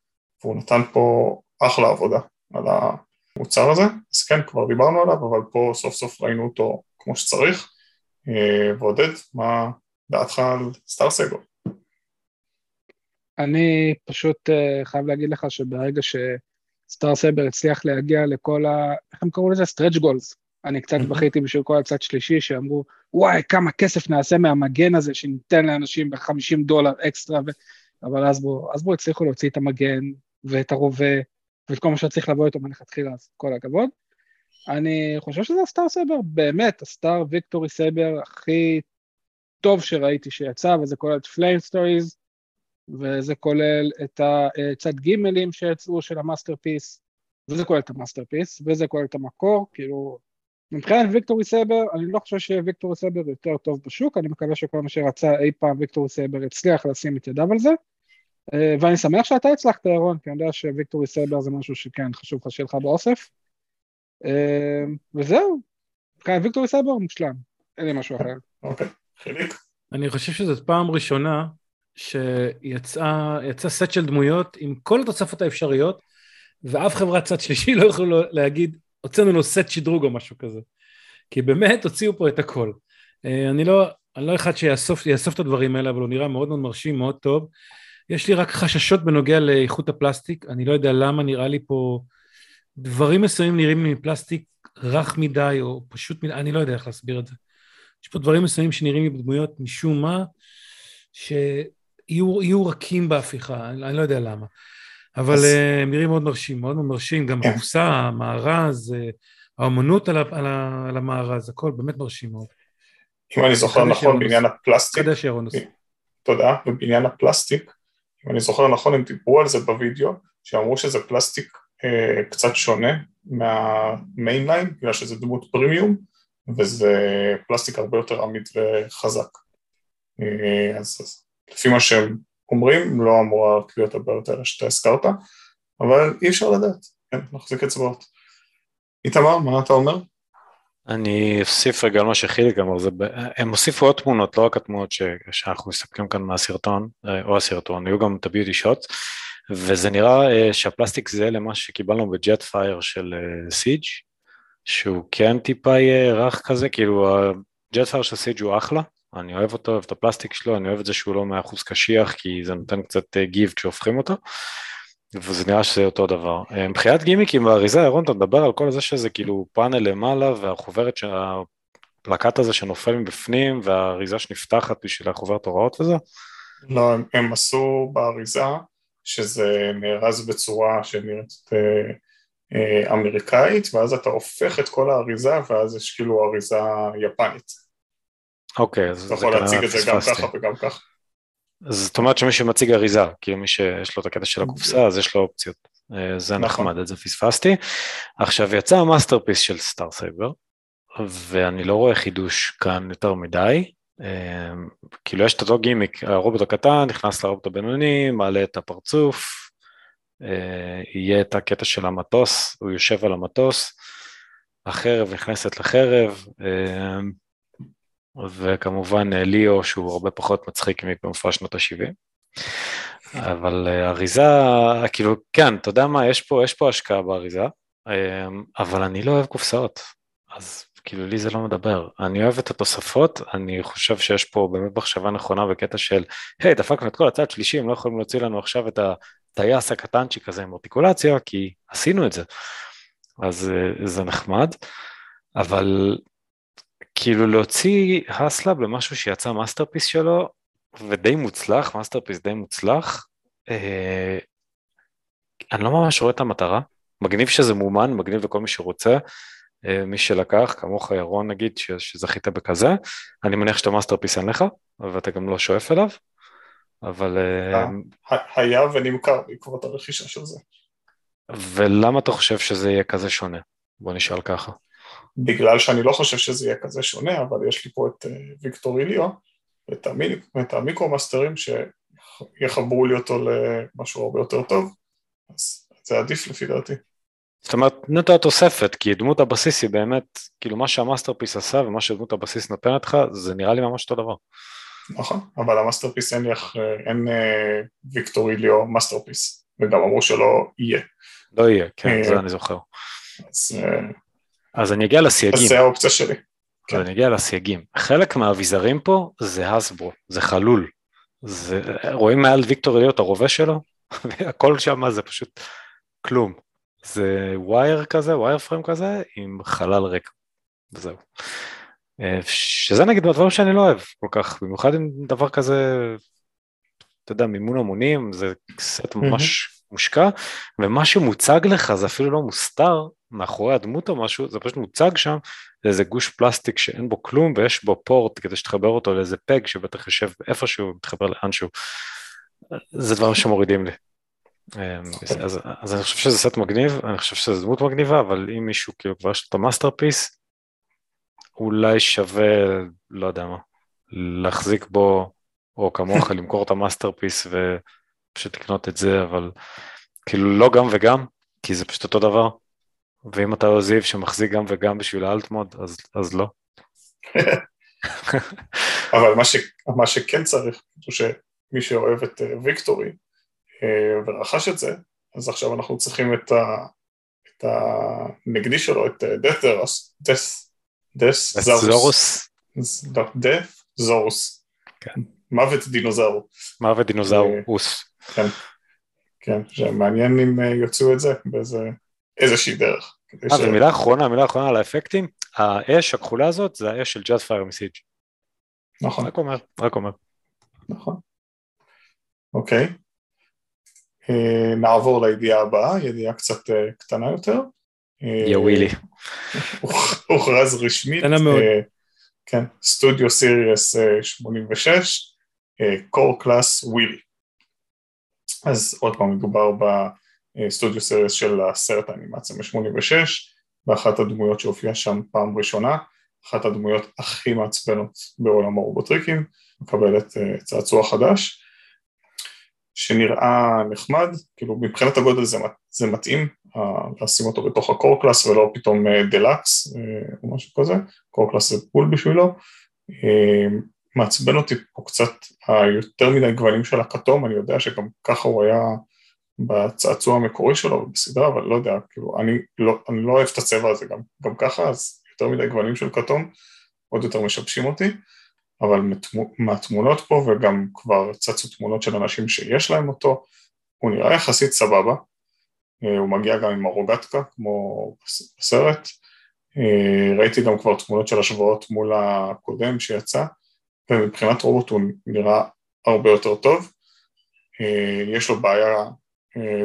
והוא נתן פה אחלה עבודה על המוצר הזה, אז כן, כבר דיברנו עליו, אבל פה סוף סוף ראינו אותו כמו שצריך. אה, ועודד, מה דעתך על Star Saber? אני פשוט אה, חייב להגיד לך שברגע ש Star Saber הצליח להגיע לכל ה... איך הם קראו לזה? stretch goals. אני קצת בכיתי בשביל כל הצד שלישי שאמרו, וואי, כמה כסף נעשה מהמגן הזה שניתן לאנשים ב-50 דולר אקסטרה, ו... אבל אז בואו בוא הצליחו להוציא את המגן ואת הרובה ואת כל מה שצריך לבוא איתו מלכתחילה, אז כל הכבוד. אני חושב שזה ה Star Saber, באמת, ה Star Victory Saber הכי טוב שראיתי שיצא, וזה כולל את Flame Toys, וזה כולל את הצד גימלים שיצאו של ה Masterpiece, וזה כולל את ה Masterpiece, וזה כולל את המקור, כאילו, מבחינת Victory Saber, אני לא חושב ש Victory Saber יותר טוב בשוק, אני מקווה שכל מה שרצה אי פעם Victory Saber יצליח לשים את ידיו על זה, אה, ואני שמח שאתה הצלחת, ירון, כי אני יודע ש Victory Saber זה משהו שכן חשוב לך שיהיה לך באוסף. אה, וזהו, מבחינת Victory Saber מושלם, אין לי משהו אחר. אוקיי, חיליק. אני חושב שזאת פעם ראשונה שיצא סט של דמויות עם כל התוספות האפשריות, ואף חברת צד שלישי [LAUGHS] לא יכולו להגיד, הוצאנו לו סט שדרוג או משהו כזה. כי באמת הוציאו פה את הכל. אה, אני לא, אני לא אחד שיאסוף את הדברים האלה, אבל הוא נראה מאוד מאוד מרשים, מאוד טוב. יש לי רק חששות בנוגע לאיכות הפלסטיק, אני לא יודע למה נראה לי פה, דברים מסוימים נראים מפלסטיק רך מדי, או פשוט מדי, אני לא יודע איך להסביר את זה. יש פה דברים מסוימים שנראים לי בדמויות משום מה, שיהיו רכים בהפיכה, אני, אני לא יודע למה. אבל אז... אה, נראים מאוד מרשים, מאוד מאוד מרשים, גם כן. הקופסה, המארז, אה, האמנות על, על, על המארז, הכל באמת מרשים מאוד. אם אני זוכר נכון בעניין הפלסטיק. תודה, ובעניין הפלסטיק, אם אני זוכר נכון, הם דיברו על זה בווידאו, שאמרו שזה פלסטיק אה, קצת שונה מה mainline, בגלל שזה דמות פרימיום, וזה פלסטיק הרבה יותר עמיד וחזק. אה, אז, אז לפי מה שהם אומרים, לא אמורה להיות הבעיות האלה שאתה הזכרת, אבל אי אפשר לדעת, כן, נחזיק אצבעות. איתמר, מה אתה אומר? אני אוסיף רגע על מה שחיליק אמר, הם הוסיפו עוד תמונות, לא רק התמונות ש, שאנחנו מסתכלים כאן מהסרטון, אה, או הסרטון, היו גם את הביוטי שוט, וזה נראה אה, שהפלסטיק זה למה שקיבלנו בג'ט פייר של סיג', אה, שהוא כן טיפה יהיה רך כזה, כאילו ה Jetfire של Siege הוא אחלה, אני אוהב אותו, אוהב את הפלסטיק שלו, אני אוהב את זה שהוא לא מאה אחוז קשיח, כי זה נותן קצת give כשהופכים אותו. וזה נראה שזה אותו דבר. אה, מבחינת גימיקים באריזה, ירון, אתה מדבר על כל זה שזה כאילו פאנל למעלה והחוברת, הפלקט הזה שנופל מבפנים והאריזה שנפתחת בשביל החוברת הוראות וזה? לא, הם, הם עשו באריזה שזה נארז בצורה שנראית אה, אה, אמריקאית, ואז אתה הופך את כל האריזה ואז יש כאילו אריזה יפנית. אוקיי, אז זה כנראה פספסתי. אתה יכול להציג את זה גם ככה וגם ככה. זאת אומרת שמי שמציג אריזה, כאילו מי שיש לו את הקטע של הקופסה, אז יש לו אופציות. אה, זה נכון. נחמד, את זה פספסתי. עכשיו יצא ה Masterpiece של Star Saber, ואני לא רואה חידוש כאן יותר מדי. אה, כאילו יש את אותו גימיק, הרובוט הקטן נכנס לרובוט הבינוני, מעלה את הפרצוף, אה, יהיה את הקטע של המטוס, הוא יושב על המטוס, החרב נכנסת לחרב, וכמובן אה, ליאו שהוא הרבה פחות מצחיק מבמופע שנות ה-70. אבל אה, אריזה, כאילו, כן, אתה יודע מה, יש פה, יש פה השקעה באריזה, אבל אני לא אוהב קופסאות, אז כאילו לי זה לא מדבר. אני אוהב את התוספות, אני חושב שיש פה באמת מחשבה נכונה בקטע של, היי, דפקנו את כל הצד שלישי, הם לא יכולים להוציא לנו עכשיו את הטייס הקטנצ'יק הזה עם ארטיקולציה, כי עשינו את זה. אז אה, זה נחמד, אבל כאילו להוציא HasLab למשהו שיצא Masterpiece שלו, ודי מוצלח, Masterpiece די מוצלח, אה, אני לא ממש רואה את המטרה. מגניב שזה מומן, מגניב לכל מי שרוצה, אה, מי שלקח, כמוך ירון נגיד, ש, שזכית בכזה, אני מניח שאתה Masterpiece אין לך, ואתה גם לא שואף אליו, אבל... אה, אה היה ונמכר בעקבות הרכישה של זה. ולמה אתה חושב שזה יהיה כזה שונה? בוא נשאל ככה. בגלל שאני לא חושב שזה יהיה כזה שונה, אבל יש לי פה את אה, Victory Leo, ואת, המיק, את המיקרו-מאסטרים שיחברו לי אותו למשהו הרבה יותר טוב, אז זה עדיף לפי דעתי. זאת אומרת, נטו התוספת, כי דמות הבסיס היא באמת, כאילו מה שה Masterpiece עשה ומה שדמות הבסיס נותנת לך, זה נראה לי ממש אותו דבר. נכון, אבל ה Masterpiece אין לי אח... אין אה, Victory Leo Masterpiece, וגם אמרו שלא יהיה. לא יהיה, כן, זה אה, אני זוכר. אז אז אני אגיע לסייגים. אז זה האופציה שלי. כן. אני אגיע לסייגים. חלק מהאביזרים פה זה הסברו, זה חלול. זה, רואים מעל Victory את הרובה שלו? [LAUGHS] הכל שם זה פשוט כלום. זה wire כזה, wire frame כזה, עם חלל ריק. וזהו. אה, שזה נגיד הדברים שאני לא אוהב כל כך, במיוחד עם דבר כזה, אתה יודע, מימון המונים, זה סט ממש mm-hmm. מושקע, ומה שמוצג לך זה אפילו לא מוסתר, מאחורי הדמות או משהו, זה פשוט מוצג שם, זה איזה גוש פלסטיק שאין בו כלום ויש בו port כדי שתחבר אותו לאיזה peg שבטח יושב איפשהו, מתחבר לאנשהו. זה דברים שמורידים לי. אמ, אז, אז אני חושב שזה סט מגניב, אני חושב שזה דמות מגניבה, אבל אם מישהו כאילו כבר יש לו את ה Masterpiece, אולי שווה, לא יודע מה, להחזיק בו, או כמוך [LAUGHS] למכור את ה Masterpiece ופשוט לקנות את זה, אבל כאילו לא גם וגם, כי זה פשוט אותו דבר. ואם אתה לא זיו שמחזיק גם וגם בשביל ה alt mode, אז, אז לא. [LAUGHS] אבל מה, ש, מה שכן צריך, זה שמי שאוהב את אה, Victory אה, ורכש את זה, אז עכשיו אנחנו צריכים את, ה, את הנגדי שלו, את דת'רוס, דס, דס זורוס. דף זורוס. כן. מוות דינוזאור. מוות דינוזאורוס. אה, כן, כן, שמעניין אם יוצאו את זה באיזה איזושהי דרך. אה, ש... ומילה אחרונה, מילה אחרונה על האפקטים, האש הכחולה הזאת זה האש של ג'אז פייר מסיג'. נכון. רק אומר, רק אומר. נכון. אוקיי. אה, נעבור לידיעה הבאה, ידיעה קצת אה, קטנה יותר. יא ווילי. הוכרז רשמית. קטנה מאוד. כן, Studio Series 86, core class ווילי. אז עוד פעם מדובר ב... Studio Series של הסרט האנימציה מ-86 ואחת הדמויות שהופיעה שם פעם ראשונה, אחת הדמויות הכי מעצבנות בעולם הרובוטריקים, מקבלת uh, צעצוע חדש שנראה נחמד, כאילו מבחינת הגודל זה, זה מתאים לשים אותו בתוך ה core class ולא פתאום deluxe uh, או משהו כזה, core class זה full בשבילו, מעצבן אותי פה קצת היותר מדי גוונים של הכתום, אני יודע שגם ככה הוא היה בצעצוע המקורי שלו בסדרה, אבל לא יודע, כאילו, אני לא, אני לא אוהב את הצבע הזה גם, גם ככה, אז יותר מדי גוונים של כתום עוד יותר משבשים אותי, אבל מהתמונות פה, וגם כבר צצו תמונות של אנשים שיש להם אותו, הוא נראה יחסית סבבה, אה, הוא מגיע גם עם הרוגטקה, כמו בסרט, אה, ראיתי גם כבר תמונות של השוואות מול הקודם שיצא, ומבחינת רובוט הוא נראה הרבה יותר טוב, אה, יש לו בעיה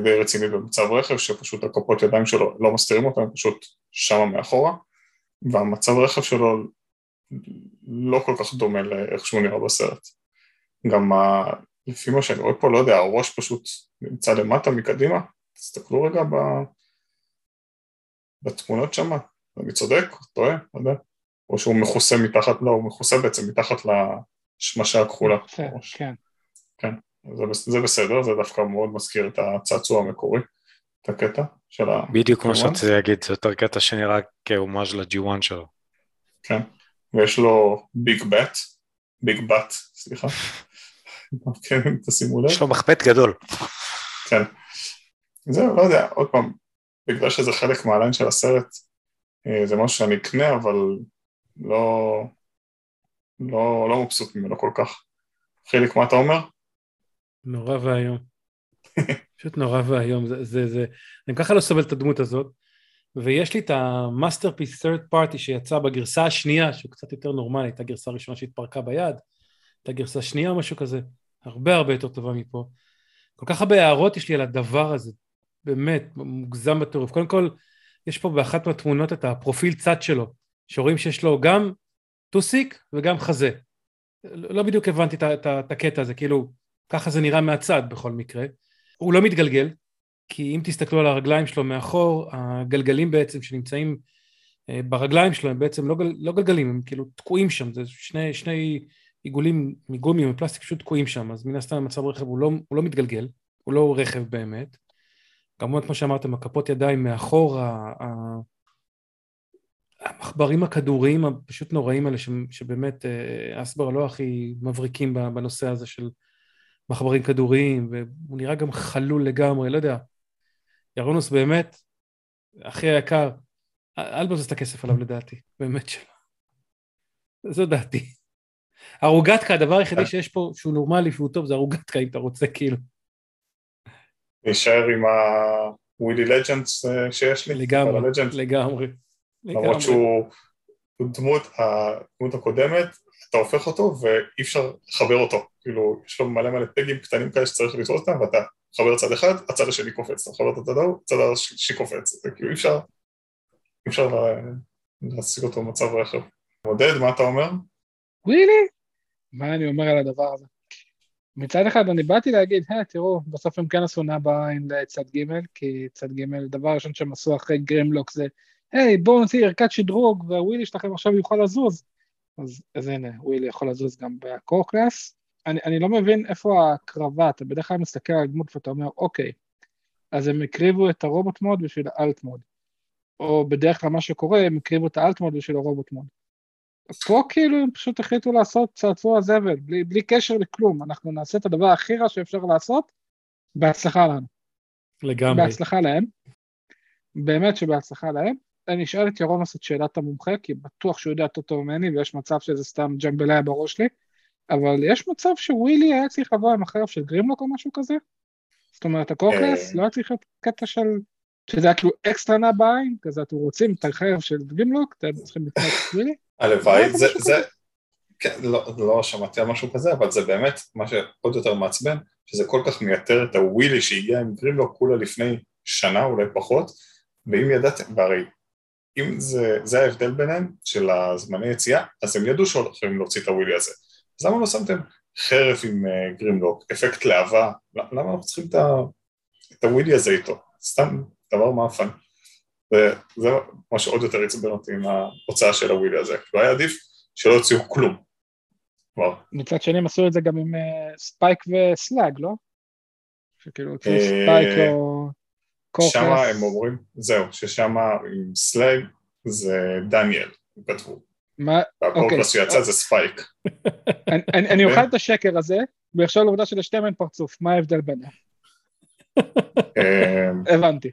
די רצינית במצב רכב, שפשוט הכפות ידיים שלו לא מסתירים אותם, פשוט שמה מאחורה, והמצב רכב שלו לא כל כך דומה לאיך שהוא נראה בסרט. גם ה... לפי מה שאני רואה פה, לא יודע, הראש פשוט נמצא למטה מקדימה, תסתכלו רגע ב... בתמונות שם, אני צודק, טועה, לא יודע, או שהוא מכוסה מתחת, לא, הוא מכוסה בעצם מתחת לשמשה הכחולה. כן, כן. זה, זה בסדר, זה דווקא מאוד מזכיר את הצעצוע המקורי, את הקטע של ה... בדיוק כמו שרציתי להגיד, זה יותר קטע שנראה כהומאז' ל-G1 שלו. כן, ויש לו ביג בט, ביג בט, סליחה. [LAUGHS] כן, תשימו לב. יש לו מחפט גדול. כן. זהו, לא יודע, עוד פעם, בגלל שזה חלק מהליין של הסרט, אה, זה משהו שאני אקנה, אבל לא, לא, לא מבסוט ממנו כל כך. חיליק, מה אתה אומר? נורא ואיום. פשוט נורא ואיום. זה, זה, זה... אני ככה לא סובל את הדמות הזאת. ויש לי את ה Masterpiece third party שיצא בגרסה השנייה, שהוא קצת יותר נורמלי, הייתה גרסה ראשונה שהתפרקה ביד, הייתה גרסה שנייה או משהו כזה, הרבה הרבה יותר טובה מפה. כל כך הרבה הערות יש לי על הדבר הזה, באמת, מוגזם בטירוף. קודם כל, יש פה באחת מהתמונות את הפרופיל צד שלו, שרואים שיש לו גם טוסיק וגם חזה. לא בדיוק הבנתי את הקטע הזה, כאילו, ככה זה נראה מהצד בכל מקרה. הוא לא מתגלגל, כי אם תסתכלו על הרגליים שלו מאחור, הגלגלים בעצם שנמצאים אה, ברגליים שלו הם בעצם לא, גל, לא גלגלים, הם כאילו תקועים שם, זה שני, שני עיגולים מגומי ומפלסטיק פשוט תקועים שם, אז מן הסתם מצב רכב הוא לא, הוא לא מתגלגל, הוא לא רכב באמת. כמובן כמו שאמרתם, הכפות ידיים מאחור, המחברים הכדוריים הפשוט נוראים האלה, שבאמת אה, אסבר לא הכי מבריקים בנושא הזה של מחברים כדוריים, והוא נראה גם חלול לגמרי, לא יודע. ירונוס באמת, הכי היקר, אל תבזבז את הכסף עליו לדעתי, באמת שלא. זו דעתי. הרוגטקה, הדבר היחידי שיש פה שהוא נורמלי והוא טוב זה הרוגטקה אם אתה רוצה כאילו. נשאר עם הווידי לג'נדס אה, שיש לי? לגמרי, לגמרי. למרות שהוא דמות, הדמות הקודמת, אתה הופך אותו ואי אפשר לחבר אותו, כאילו יש לו מלא מלא פגים קטנים כאלה שצריך לתפוס אותם ואתה מחבר צד אחד, הצד השני קופץ, אתה מחבר את הצד ההוא, הצד השני קופץ, זה כאילו אי אפשר אי אפשר להשיג אותו במצב רכב. עודד, מה אתה אומר? ווילי? מה אני אומר על הדבר הזה? מצד אחד אני באתי להגיד, היי, תראו, בסוף הם כן עשו נאבה לצד ג', כי צד ג', דבר ראשון שהם עשו אחרי גרימלוק זה, היי, בואו נוציא ערכת שדרוג, והווילי שלכם עכשיו יוכל לזוז. אז, אז הנה, ווילי יכול לזוז גם ב core class. אני, אני לא מבין איפה ההקרבה, אתה בדרך כלל מסתכל על דמות ואתה אומר, אוקיי, אז הם הקריבו את ה robot mode בשביל ה alt mode. או בדרך כלל מה שקורה, הם הקריבו את ה alt mode בשביל ה robot mode. פה כאילו הם פשוט החליטו לעשות צעצוע זבל, בלי, בלי קשר לכלום, אנחנו נעשה את הדבר הכי רע שאפשר לעשות, בהצלחה לנו. לגמרי. בהצלחה להם, באמת שבהצלחה להם. אני אשאל את ירון לעשות שאלת המומחה, כי בטוח שהוא יודע יותר טוב ממני, ויש מצב שזה סתם ג'מבליה בראש שלי, אבל יש מצב שווילי היה צריך לבוא עם החרב של גרימלוק או משהו כזה? זאת אומרת, הקורקלס לא היה צריך להיות קטע של... שזה היה כאילו אקסטרה נע בעין, כזה אתם רוצים את החרב של גרימלוק, אתם צריכים לקנות את ווילי? הלוואי, זה, זה, כן, לא, לא שמעתי על משהו כזה, אבל זה באמת מה שעוד יותר מעצבן, שזה כל כך מייתר את הווילי שהגיע עם גרימלוק כולה לפני שנה, אולי פחות, ואם ידעתם, והרי אם זה, זה ההבדל ביניהם, של הזמני יציאה, אז הם ידעו שהולכים להוציא את הווילי הזה. אז למה לא שמתם חרב עם uh, גרימלוק, אפקט להבה, למה אנחנו צריכים את, ה, את הווילי הזה איתו? סתם דבר מאפן. וזה מה שעוד יותר עצבן אותי עם ההוצאה של הווילי הזה. לא היה עדיף שלא יוציאו כלום. כבר. מצד שני הם עשו את זה גם עם uh, ספייק וסלאג, לא? שכאילו הוציאו ספייק או קורקס. שם הם אומרים, זהו, ששם עם סלאג זה דניאל, הם כתבו. מה? והקורקס שיצא זה ספייק. אני- אני אוכל את השקר הזה, ויחשוב על העובדה שלשתיהם אין פרצוף, מה ההבדל ביניהם? אה, הבנתי.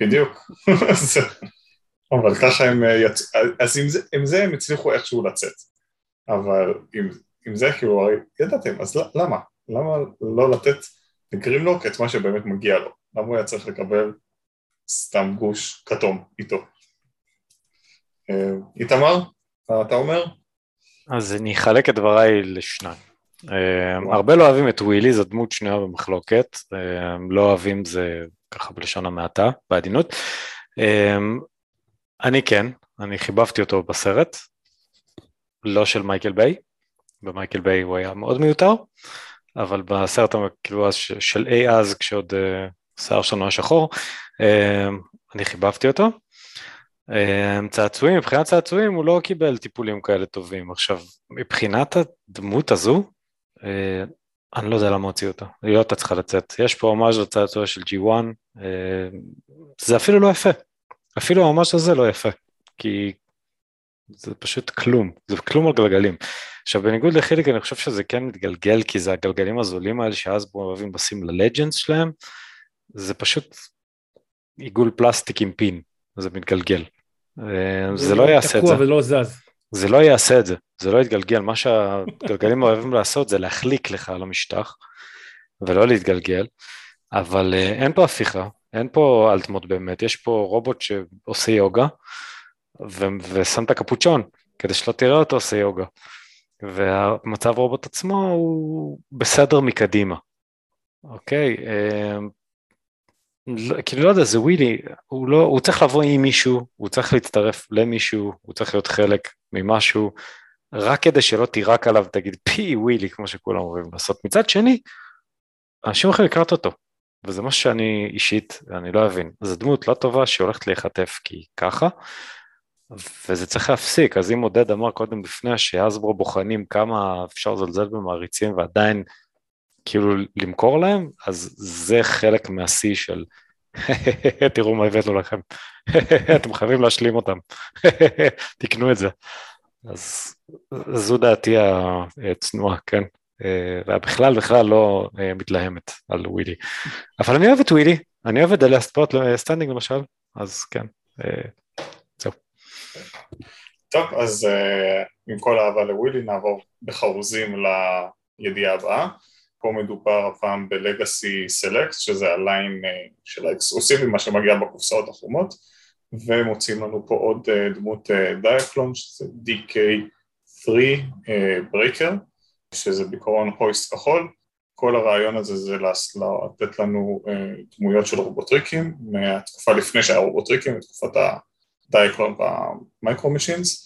בדיוק. [LAUGHS] אבל ככה הם יצאו, אז עם זה, עם זה הם הצליחו איכשהו לצאת. אבל עם, עם זה כאילו הרי ידעתם, אז למה? למה לא לתת לגרימלוק את מה שבאמת מגיע לו? למה הוא היה צריך לקבל סתם גוש כתום איתו? אה, איתמר, אתה אומר? אז אני אחלק את דבריי לשניים. אה, הרבה לא אוהבים את ווילי, זו דמות שנויה במחלוקת, אה, לא אוהבים זה ככה בלשון המעטה, בעדינות. אה, אני כן, אני חיבבתי אותו בסרט, לא של מייקל ביי, במייקל ביי הוא היה מאוד מיותר, אבל בסרט כאילו של אי אז, כשעוד אה, השיער שלנו היה שחור, אני חיבבתי אותו. אה, צעצועים, מבחינת צעצועים הוא לא קיבל טיפולים כאלה טובים. עכשיו, מבחינת הדמות הזו, אה, אני לא יודע למה הוציאו אותה, היא לא הייתה צריכה לצאת. יש פה ממש לצעצוע של G1, אה, זה אפילו לא יפה. אפילו ממש הזה לא יפה, כי זה פשוט כלום, זה כלום על גלגלים. עכשיו בניגוד לחיליק אני חושב שזה כן מתגלגל כי זה הגלגלים הזולים האלה שאז אוהבים לשים ללג'נדס שלהם, זה פשוט עיגול פלסטיק עם פין, זה מתגלגל. אה, זה לא יעשה את זה, ולא זז. זה לא יעשה את זה, זה לא יתגלגל, מה שהגלגלים אוהבים לעשות זה להחליק לך על המשטח ולא להתגלגל, אבל אה, אין פה הפיכה, אין פה אלטמוד באמת, יש פה רובוט שעושה יוגה ו- ושם את הקפוצ'ון כדי שלא תראה אותו עושה יוגה. והמצב רובוט עצמו הוא בסדר מקדימה, אוקיי? לא- כאילו לא יודע, זה ווילי, הוא, לא, הוא צריך לבוא עם מישהו, הוא צריך להצטרף למישהו, הוא צריך להיות חלק ממשהו, רק כדי שלא תירק עליו ותגיד פי ווילי, כמו שכולם אוהבים לעשות. מצד שני, אנשים הולכים לקראת אותו, וזה משהו שאני אישית, אני לא אבין. זו דמות לא טובה שהולכת להיחטף כי ככה, וזה צריך להפסיק. אז אם עודד אמר קודם לפני שאסברו בוחנים כמה אפשר לזלזל במעריצים ועדיין כאילו למכור להם, אז זה חלק מהשיא של [LAUGHS] תראו מה הבאנו לכם, [LAUGHS] אתם חייבים להשלים אותם, [LAUGHS] תקנו את זה. אז זו דעתי הצנועה, כן. ובכלל בכלל לא אה, מתלהמת על ווילי. אבל אני אוהב את ווילי, אני אוהב את Last Bot Standing למשל, אז כן, אה, זהו. טוב, אז אה, עם כל האהבה לווילי נעבור בחרוזים לידיעה הבאה. פה מדובר הפעם ב Legacy Select, שזה ה line אה, של ה exclusive, מה שמגיע בקופסאות החומות, ומוצאים לנו פה עוד אה, דמות אה, Diaclone, שזה DK3 אה, Breaker, שזה בעיקרון הויסט כחול. כל הרעיון הזה זה לתת לנו אה, דמויות של רובוטריקים, מהתקופה לפני שהיה רובוטריקים, מתקופת דייקלון במייקרו משינס, אה,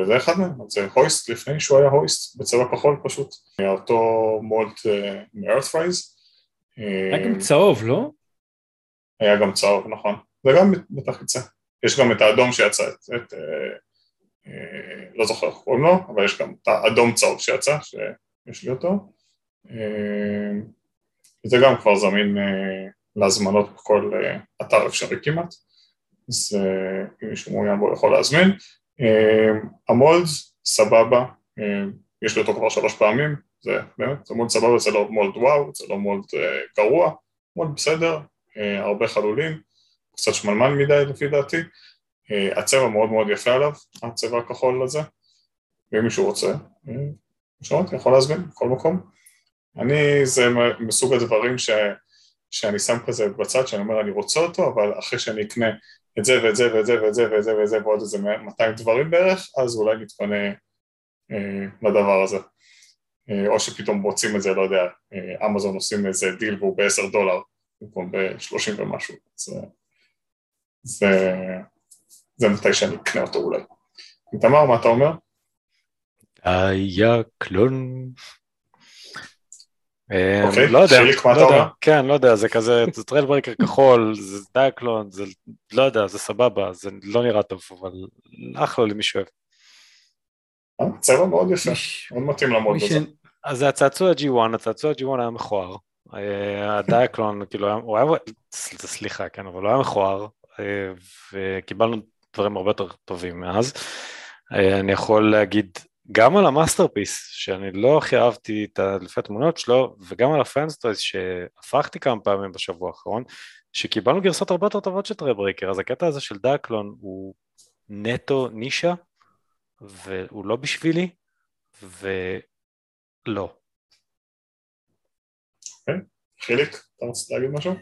וזה אחד מהם, זה הויסט לפני שהוא היה הויסט, בצבע כחול פשוט, אותו מולט מ-earthrise. היה גם צהוב, לא? היה גם צהוב, נכון, זה גם בתחיצה. יש גם את האדום שיצא, את, את לא זוכר איך קוראים לו, אבל יש גם את האדום צהוב שיצא, שיש לי אותו. זה גם כבר זמין להזמנות בכל אתר אפשרי כמעט, אז אם מישהו מעוניין בו יכול להזמין. המולד, סבבה, יש לי אותו כבר שלוש פעמים, זה באמת, זה מולד סבבה, זה לא מולד וואו, זה לא מולד גרוע, מולד בסדר, הרבה חלולים, קצת שמלמן מדי לפי דעתי, הצבע מאוד מאוד יפה עליו, הצבע הכחול הזה, ואם מישהו רוצה, שאומרתי, יכול להזמין בכל מקום. אני, זה מסוג הדברים ש, שאני שם כזה בצד, שאני אומר אני רוצה אותו, אבל אחרי שאני אקנה את זה ואת זה ואת זה ואת זה ואת זה ואת זה ועוד איזה 200 דברים בערך, אז אולי נתפנה אה, לדבר הזה. אה, או שפתאום רוצים את זה, לא יודע, אה, אמזון עושים איזה דיל והוא ב-10 דולר, במקום ב-30 ומשהו. זה, זה, זה מתי שאני אקנה אותו אולי. תמר, מה אתה אומר? Diaclone. אוקיי, לא יודע, חיליק, מה לא אתה יודע, אומר? כן, לא יודע, זה כזה, זה Trailbreaker כחול, זה Diaclone, זה לא יודע, זה סבבה, זה לא נראה טוב, אבל אחלה למי שאוהב. אה, צבע מאוד יפה, מאוד מתאים הזה. ש- אז זה הצעצוע G1, הצעצוע G1 היה מכוער. אה, ה Diaclone, כאילו, הוא היה, סליחה, כן, אבל הוא היה מכוער, אה, וקיבלנו דברים הרבה יותר טובים מאז. אני יכול להגיד גם על ה Masterpiece, שאני לא הכי אהבתי את ה- לפי התמונות שלו, וגם על ה Fans Toys שהפכתי כמה פעמים בשבוע האחרון, שקיבלנו גרסות הרבה יותר טובות של Trailbreaker, אז הקטע הזה של Diaclone הוא נטו נישה, והוא לא בשבילי, ולא. חיליק, אתה רוצה להגיד משהו?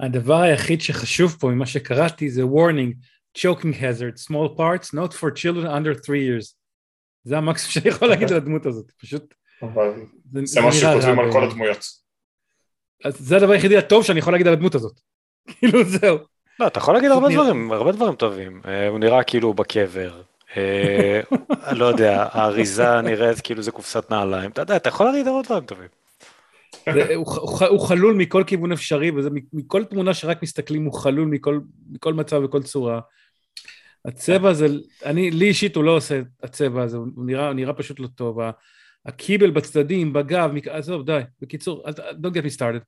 הדבר היחיד שחשוב פה ממה שקראתי זה warning, choking hazard, small parts, not for children under 3 years. זה המקסימום שאני יכול להגיד על הדמות הזאת, פשוט... זה, מה שכותבים על כל. הדמויות. אז זה הדבר היחידי הטוב שאני יכול להגיד על הדמות הזאת. [LAUGHS] כאילו זהו. לא, אתה יכול להגיד הרבה דברים, הרבה דברים טובים. אה, הוא נראה כאילו בקבר. אה, [LAUGHS] לא יודע, האריזה נראית כאילו זה קופסת נעליים. אתה יודע, אתה יכול להגיד הרבה דברים טובים. הוא, חלול מכל כיוון אפשרי, וזה מכל תמונה שרק מסתכלים הוא חלול מכל מצב וכל צורה. הצבע הזה, אני, לי אישית הוא לא עושה את הצבע הזה, הוא נראה, הוא נראה פשוט לא טוב. הקיבל בצדדים, בגב, מק- עזוב, די. בקיצור, אל ת- don't get me started.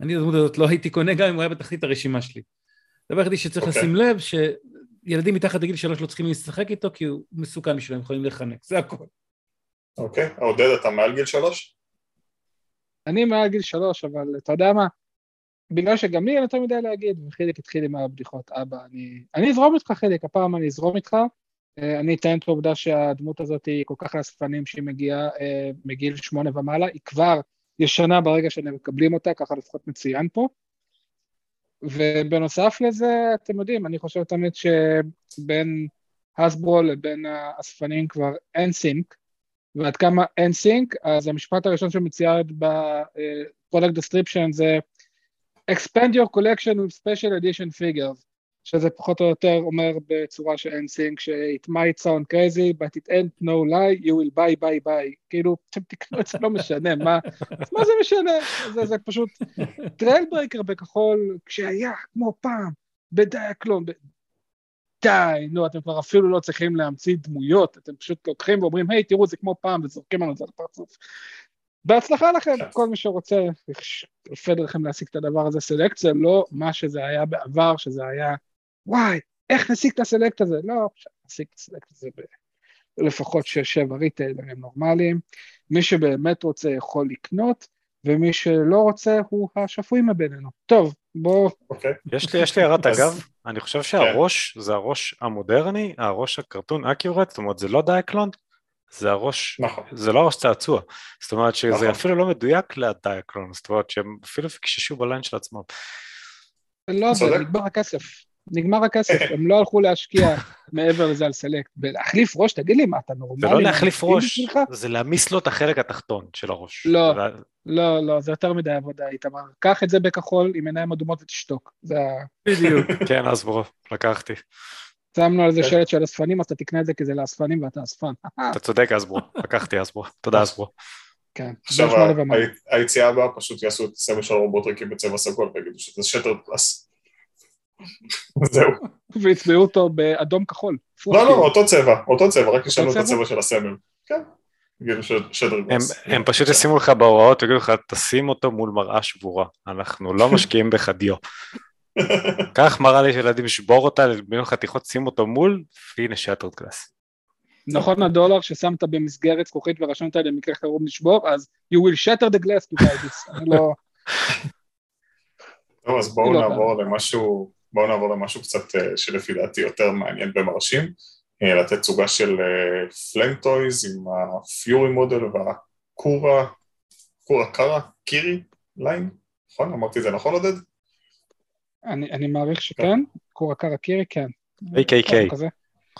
אני את הדמות הזאת לא הייתי קונה גם אם הוא היה בתחתית הרשימה שלי. הדבר היחידי שצריך אוקיי. לשים לב, שילדים מתחת לגיל שלוש לא צריכים לשחק איתו, כי הוא מסוכן בשבילם, יכולים להיחנק, זה הכל. אוקיי, עודד, אתה מעל גיל שלוש? אני מעל גיל שלוש, אבל אתה יודע מה? בגלל שגם לי אין יותר מדי להגיד, וחיליק התחיל עם הבדיחות אבא, אני, אני אזרום איתך חיליק, הפעם אני אזרום איתך, אה, אני אתן את העובדה שהדמות הזאת היא כל כך לאספנים שהיא מגיעה אה, מגיל שמונה ומעלה, היא כבר ישנה ברגע שהם מקבלים אותה, ככה לפחות מצוין פה. ובנוסף לזה, אתם יודעים, אני חושב תמיד שבין Hasbro לבין האספנים כבר in sync, ועד כמה in sync, אז המשפט הראשון שמצוין ב product description זה expand your collection with special edition figures, שזה פחות או יותר אומר בצורה ש in sync, ש-it might sound crazy, but it ain't no lie, you will buy, buy, buy. כאילו, אתם תקנו את זה, לא משנה, מה, מה זה משנה? זה, זה פשוט Trailbreaker בכחול, כשהיה כמו פעם, בדייקלון. די, נו, אתם כבר אפילו לא צריכים להמציא דמויות, אתם פשוט לוקחים ואומרים, היי, תראו, זה כמו פעם, וזורקים לנו את זה על הפרצוף. בהצלחה לכם, כל מי שרוצה, יפה דרכם להשיג את הדבר הזה, סלקט זה לא מה שזה היה בעבר, שזה היה, וואי, איך נשיג את הסלקט הזה? לא, אפשר להשיג את הסלקט הזה ב... לפחות שש-שבע ריטיילרים נורמליים. מי שבאמת רוצה יכול לקנות, ומי שלא רוצה הוא השפוי מבינינו. טוב, בואו... אוקיי. יש לי, יש לי הערת אגב, אני חושב שהראש זה הראש המודרני, הראש הקרטון אקיורט, זאת אומרת זה לא דייקלון, זה הראש, נכון. זה לא הראש צעצוע, זאת אומרת שזה נכון. אפילו לא מדויק לדייקלון, זאת אומרת שהם אפילו פקששו בליין של עצמם. לא צודק. נגמר הכסף. נגמר הכסף, [LAUGHS] הם לא הלכו להשקיע מעבר לזה על סלקט. ולהחליף ראש, תגיד לי, מה, אתה נורמלי? זה לא להחליף ראש? זה להעמיס לו את החלק התחתון של הראש. לא. זה- לא, לא, זה יותר מדי עבודה, איתמר. קח את זה בכחול עם עיניים אדומות ותשתוק. זה ה... בדיוק. [LAUGHS] כן, אז בוא, לקחתי. שמנו על זה כן. שלט של אספנים, אז אתה תקנה את זה כי זה לאספנים ואתה אספן. אתה צודק אסברו, לקחתי אסברו, תודה אסברו. כן, עכשיו שמונה ומעלה. ה- היציאה הבאה פשוט יעשו את הסמל של הרובוטריקים בצבע סגול ויגידו שזה שטר פלאס. [LAUGHS] זהו. והצבעו אותו באדום כחול. לא, לא, אותו צבע, אותו צבע, רק ישנו את צבע? הצבע של הסמל. כן. יגידו הם, פשוט ישימו לך בהוראות ויגידו לך תשים אותו מול מראה שבורה, אנחנו לא [LAUGHS] משקיעים בך דיו. קח מראה לי של ילדים, שבור אותה, בין חתיכות, שים אותו מול, והנה Shattered Glass. נכון הדולר ששמת במסגרת זכוכית ורשמת למקרה חירום לשבור, אז you will shatter the glass to buy this. אני לא... טוב, אז בואו לא נעבור למשהו, בואו נעבור למשהו קצת אה, שלפי דעתי יותר מעניין ומרשים, אה, לתת תצוגה של פליים טויז עם הפיורי מודל והקורה, קורה קארה, קירי line, נכון? אמרתי את זה נכון עודד? אני אני מעריך שכן, קורה קארה קירי, כן. KKK, כזה.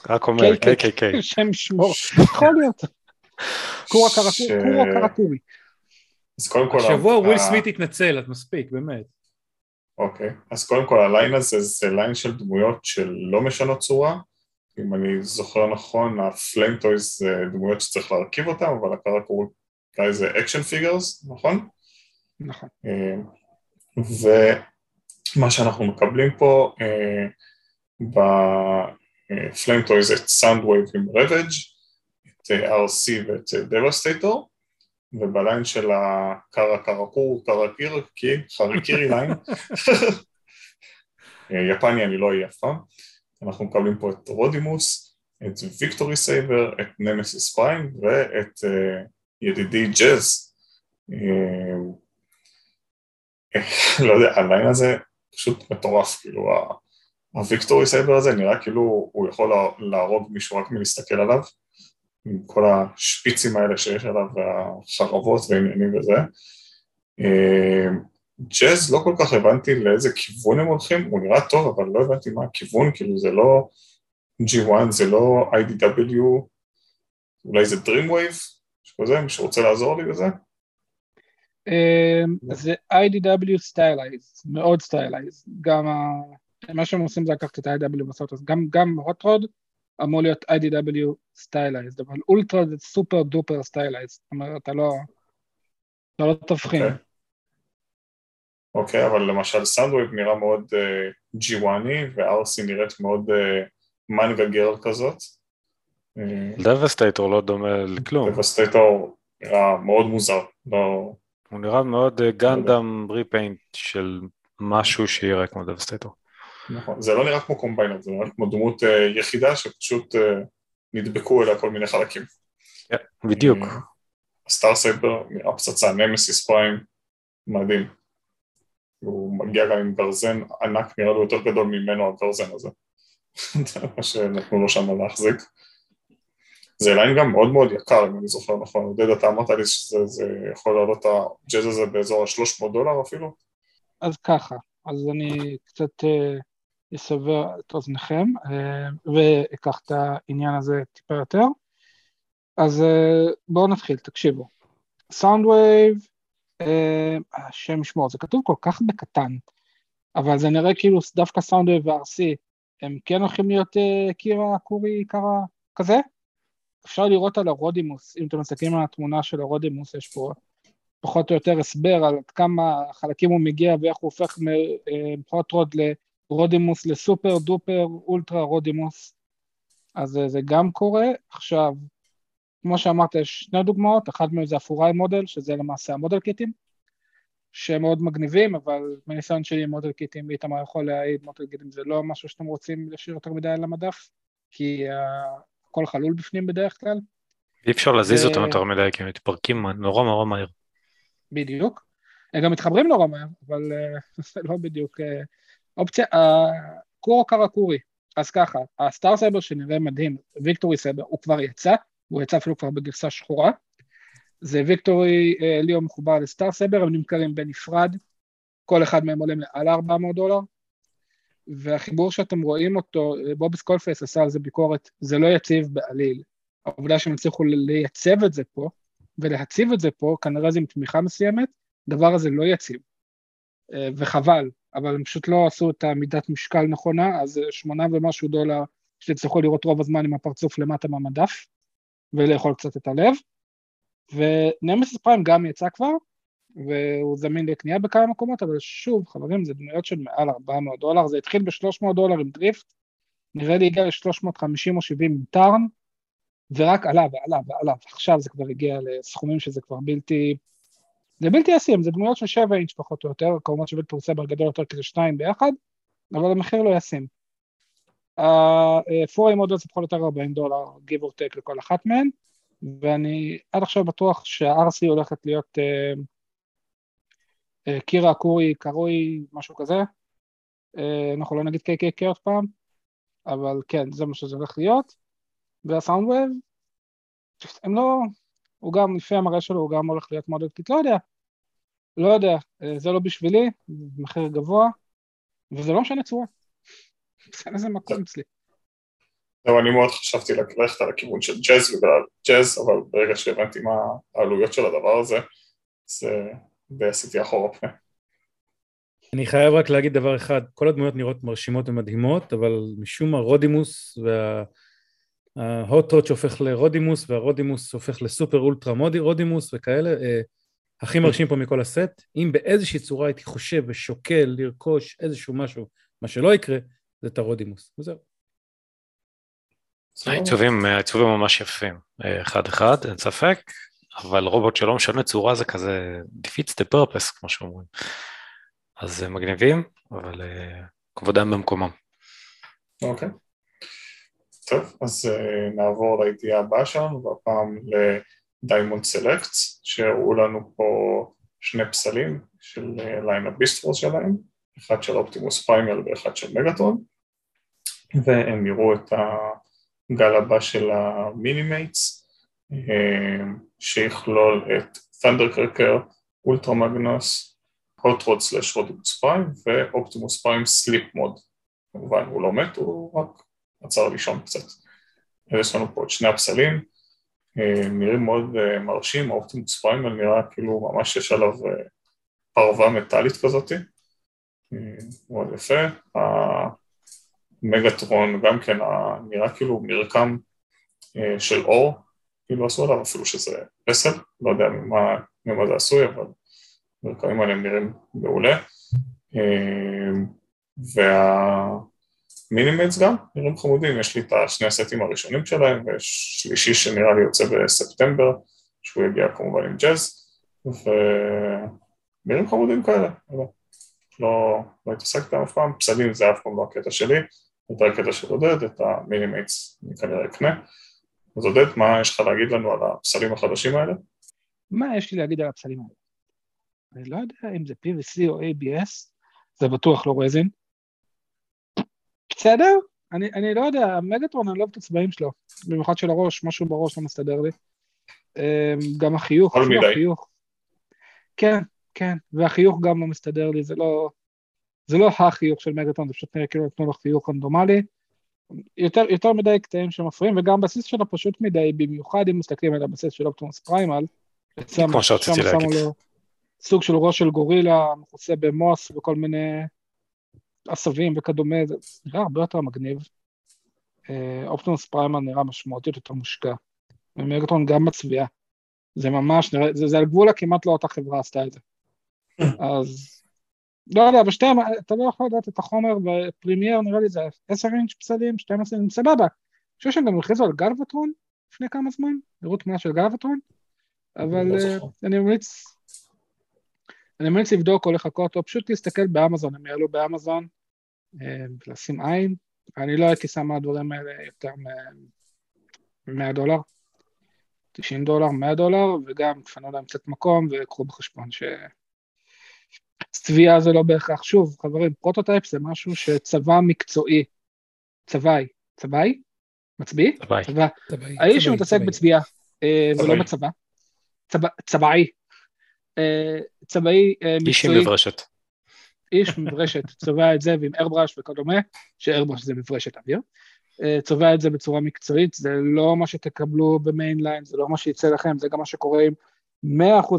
רק אומר KKK. KKK. [LAUGHS] שם שמור, יכול להיות. קארה קורי. אז קודם כל... השבוע וויל סמית התנצל, אז מספיק, באמת. אוקיי, אז קודם כל ה line הזה זה line של דמויות שלא משנות צורה, אם אני זוכר נכון, ה Flame Toys זה דמויות שצריך להרכיב אותן, אבל הקארה קורי הם זה action figures, נכון? נכון. אה, ומה שאנחנו מקבלים פה אה, ב Flame Toys את Soundwave עם Ravage, את אה, Arcee ואת Devastator, וב line של הקארה קראקור, קארה קיר, קי, חריקירי line, [LAUGHS] אה, יפני אני לא אהיה אף פעם, אנחנו מקבלים פה את Rodimus, את Victory Saber, את Nemesis Prime ואת אה, ידידי Jazz. אה, לא יודע, ה line הזה פשוט מטורף, כאילו ה Victory Saber הזה נראה כאילו הוא יכול לה- להרוג מישהו רק מלהסתכל עליו, עם כל השפיצים האלה שיש עליו והחרבות ועניינים וזה. אה, Jazz לא כל כך הבנתי לאיזה כיוון הם הולכים, הוא נראה טוב אבל לא הבנתי מה הכיוון, כאילו זה לא G1, זה לא IDW, אולי זה Dreamwave, משהו כזה, מישהו רוצה לעזור לי בזה? אמ, זה IDW stylized, מאוד stylized. גם ה- מה שהם עושים זה לקחת את ה-IDW ולעשות, אז גם, גם Hot Rod אמור להיות IDW stylized, אבל אולטרה זה super duper stylized, זאת אומרת, אתה לא, אתה לא תבחין. אוקיי. אוקיי, אבל למשל Soundwave נראה מאוד uh, G1-y ו Arcee נראית מאוד uh, manga girl כזאת. Devastator לא דומה לכלום, Devastator נראה מאוד מוזר, לא... הוא נראה מאוד אה, Gundam repaint של משהו שיראה כמו Devastator. נכון, זה לא נראה כמו combiner, זה נראה כמו דמות uh, יחידה שפשוט uh, נדבקו אליה כל מיני חלקים. בדיוק. אה, Star Saber נראה פצצה, Nemesis Prime, מדהים. הוא מגיע גם עם גרזן ענק, נראה לו יותר גדול ממנו הגרזן הזה. [LAUGHS] זה מה שנתנו לו שם להחזיק. זה line גם מאוד מאוד יקר, אם אני זוכר נכון. עודד, אתה אמרת לי שזה זה יכול לעלות את ה Jazz הזה באזור ה-300 דולר אפילו? אז ככה, אז אני קצת אה, אסבר את אוזניכם אה, ואקח את העניין הזה טיפה יותר. אז אה, בואו נתחיל, תקשיבו. Soundwave, אה, השם ישמור, זה כתוב כל כך בקטן, אבל זה נראה כאילו דווקא Soundwave ו- Arcee הם כן הולכים להיות קירה, קורי, קרה, כזה? אפשר לראות על ה Rodimus, אם אתם מסתכלים על התמונה של ה Rodimus, יש פה פחות או יותר הסבר על כמה חלקים הוא מגיע ואיך הוא הופך מ Hot Rod ל Rodimus ל super duper ultra Rodimus, אז אה, זה גם קורה. עכשיו, כמו שאמרת, יש שני דוגמאות, אחת מהן זה ה Furai Model, שזה למעשה המודל קיטים, שהם מאוד מגניבים, אבל מניסיון שלי מודל קיטים, איתמר יכול להעיד, מודל קיטים זה לא משהו שאתם רוצים להשאיר יותר מדי על המדף, כי uh, הכל חלול בפנים בדרך כלל. אי אפשר להזיז אה, אותם יותר מדי כי הם מתפרקים נורא נורא מהר. בדיוק. הם גם מתחברים נורא מהר, אבל uh, [LAUGHS] זה לא בדיוק uh, אופציה. קורו קרקורי, אז ככה, ה Star Saber שנראה מדהים, Victory Saber, הוא כבר יצא, הוא יצא אפילו כבר בגרסה שחורה. זה Victory Leo מחובר ל Star Saber, הם נמכרים בנפרד, כל אחד מהם עולה מעל 400 דולר. והחיבור שאתם רואים אותו, Bobby Skullface עשה על זה ביקורת, זה לא יציב בעליל. העובדה שהם הצליחו לייצב את זה פה, ולהציב את זה פה, כנראה זה עם תמיכה מסוימת, הדבר הזה לא יציב. וחבל, אבל הם פשוט לא עשו את המידת משקל נכונה, אז שמונה ומשהו דולר שתצטרכו לראות רוב הזמן עם הפרצוף למטה מהמדף, ולאכול קצת את הלב. ונמסיס פריים גם יצא כבר, והוא זמין לקנייה בכמה מקומות, אבל שוב, חברים, זה דמויות של מעל 400 דולר, זה התחיל ב-300 דולר עם דריפט, נראה לי הגיע ל-350 או 70 עם טארן, ורק עלה ועלה ועלה, עכשיו זה כבר הגיע לסכומים שזה כבר בלתי... זה בלתי ישים, זה דמויות של 7 אינץ' פחות או יותר, כמובן שוויקטור סבר גדול יותר כזה שתיים ביחד, אבל המחיר לא ישים. הפורים עוד זה פחות או יותר 40 דולר, give or take לכל אחת מהן, ואני עד עכשיו בטוח שה-RC הולכת להיות uh, קירה, קורי, קרוי, משהו כזה. Uh, אנחנו לא נגיד KKK עוד פעם, אבל כן, זה מה שזה הולך להיות. והסאונד ווב, הם לא, הוא גם, לפי המראה שלו, הוא גם הולך להיות קיט, לא יודע. לא יודע, זה לא בשבילי, מחיר גבוה, וזה לא משנה צורה. אין לזה מקום אצלי. זהו, אני מאוד חשבתי ללכת על הכיוון של ג'אז בגלל Jazz, אבל ברגע שהבנתי מה העלויות של הדבר הזה, אז די עשיתי אחורה. אני חייב רק להגיד דבר אחד, כל הדמויות נראות מרשימות ומדהימות, אבל משום מה רודימוס וההוט-רוט שהופך לרודימוס, והרודימוס הופך לסופר אולטרה מודי רודימוס וכאלה, אה, הכי מרשים פה מכל הסט. אם באיזושהי צורה הייתי חושב ושוקל לרכוש איזשהו משהו, מה שלא יקרה, זה את הרודימוס, וזהו. העיצובים, העיצובים ממש יפים, אחד אחד, אין ספק, אבל רובוט שלא משנה צורה זה כזה defeats the purpose, כמו שאומרים. אז מגניבים, אבל כבודם במקומם. אוקיי. טוב, אז נעבור לידיעה הבאה שלנו, והפעם ל Diamond Select, שהראו לנו פה שני פסלים של line ה Beast Wars שלהם, אחד של Optimus Primal ואחד של Megatron, והם הראו את הגל הבא של ה Minimates, שיכלול את Thundercracker, Ultra Magnus, Hot Rod slash Rodimus Prime ו Optimus Prime sleep mode. כמובן הוא לא מת, הוא רק עצר לישון קצת. יש לנו פה את שני הפסלים, נראים מאוד מרשים, האופטימוס פריים נראה כאילו ממש יש עליו פרווה מטאלית כזאתי, מאוד יפה. המגטרון גם כן נראה כאילו מרקם של אור, כאילו עשו עליו אפילו שזה פסל, לא יודע ממה, ממה זה עשוי, אבל המרקמים האלה נראים מעולה. וה Minimates גם נראים חמודים, יש לי את השני הסטים הראשונים שלהם, ויש שלישי שנראה לי יוצא בספטמבר, שהוא יגיע כמובן עם Jazz, ונראים חמודים כאלה. לא, לא התעסקתי אף פעם, פסלים זה אף פעם לא הקטע שלי, יותר הקטע של עודד, את ה Minimates אני כנראה אקנה. אז עודד, מה יש לך להגיד לנו על הפסלים החדשים האלה? מה יש לי להגיד על הפסלים האלה? אני לא יודע אם זה PVC או ABS, זה בטוח לא רזין. בסדר? אני, אני לא יודע, המגטרון, אני לא אוהב את הצבעים שלו, במיוחד של הראש, משהו בראש לא מסתדר לי. גם החיוך, כל מידי. החיוך. כן, כן, והחיוך גם לא מסתדר לי, זה לא, זה לא החיוך של מגטון, זה פשוט נראה כאילו נתנו לו חיוך רנדומלי. יותר, יותר מדי קטעים שמפריעים, וגם הבסיס שלו פשוט מדי, במיוחד אם מסתכלים על הבסיס של אופטימוס פריימל. כמו שרציתי להגיד. לו סוג של ראש של גורילה, מכוסה ב moss וכל מיני עשבים וכדומה, זה נראה הרבה יותר מגניב. Optimus Primal נראה משמעותית יותר מושקע. ו Megatron גם מצביע. זה ממש נראה, זה, זה על גבול הכמעט לא אותה חברה עשתה את זה. אז לא יודע, בשתיהם, אתה לא יכול לדעת את החומר, ב Premier נראה לי זה 10 אינץ' פסלים, 12 אינץ', סבבה. אני חושב שהם גם הכריזו על Galvatron לפני כמה זמן, לראות תמונה של Galvatron, אבל אני ממליץ, אני ממליץ לבדוק או לחכות, או פשוט להסתכל באמזון, הם יעלו באמזון, ולשים עין, אני לא הייתי שם מהדברים האלה יותר מ-100 דולר. 90 דולר, 100 דולר, וגם תפנו להם קצת מקום וקחו בחשבון שצביעה זה לא בהכרח. שוב, חברים, prototype זה משהו שצבעי מקצועי, צבעי, צבעי? מצביא? צבעי. צבע. האיש שמתעסק בצביעה, ולא בצבא. צבעי. צבעי מקצועי. איש עם מברשת. איש [LAUGHS] מברשת, צובע את זה ועם airbrush וכדומה, ש airbrush זה מברשת אוויר. צובע את זה בצורה מקצועית, זה לא מה שתקבלו ב mainline, זה לא מה שיצא לכם, זה גם מה שקורה עם 100%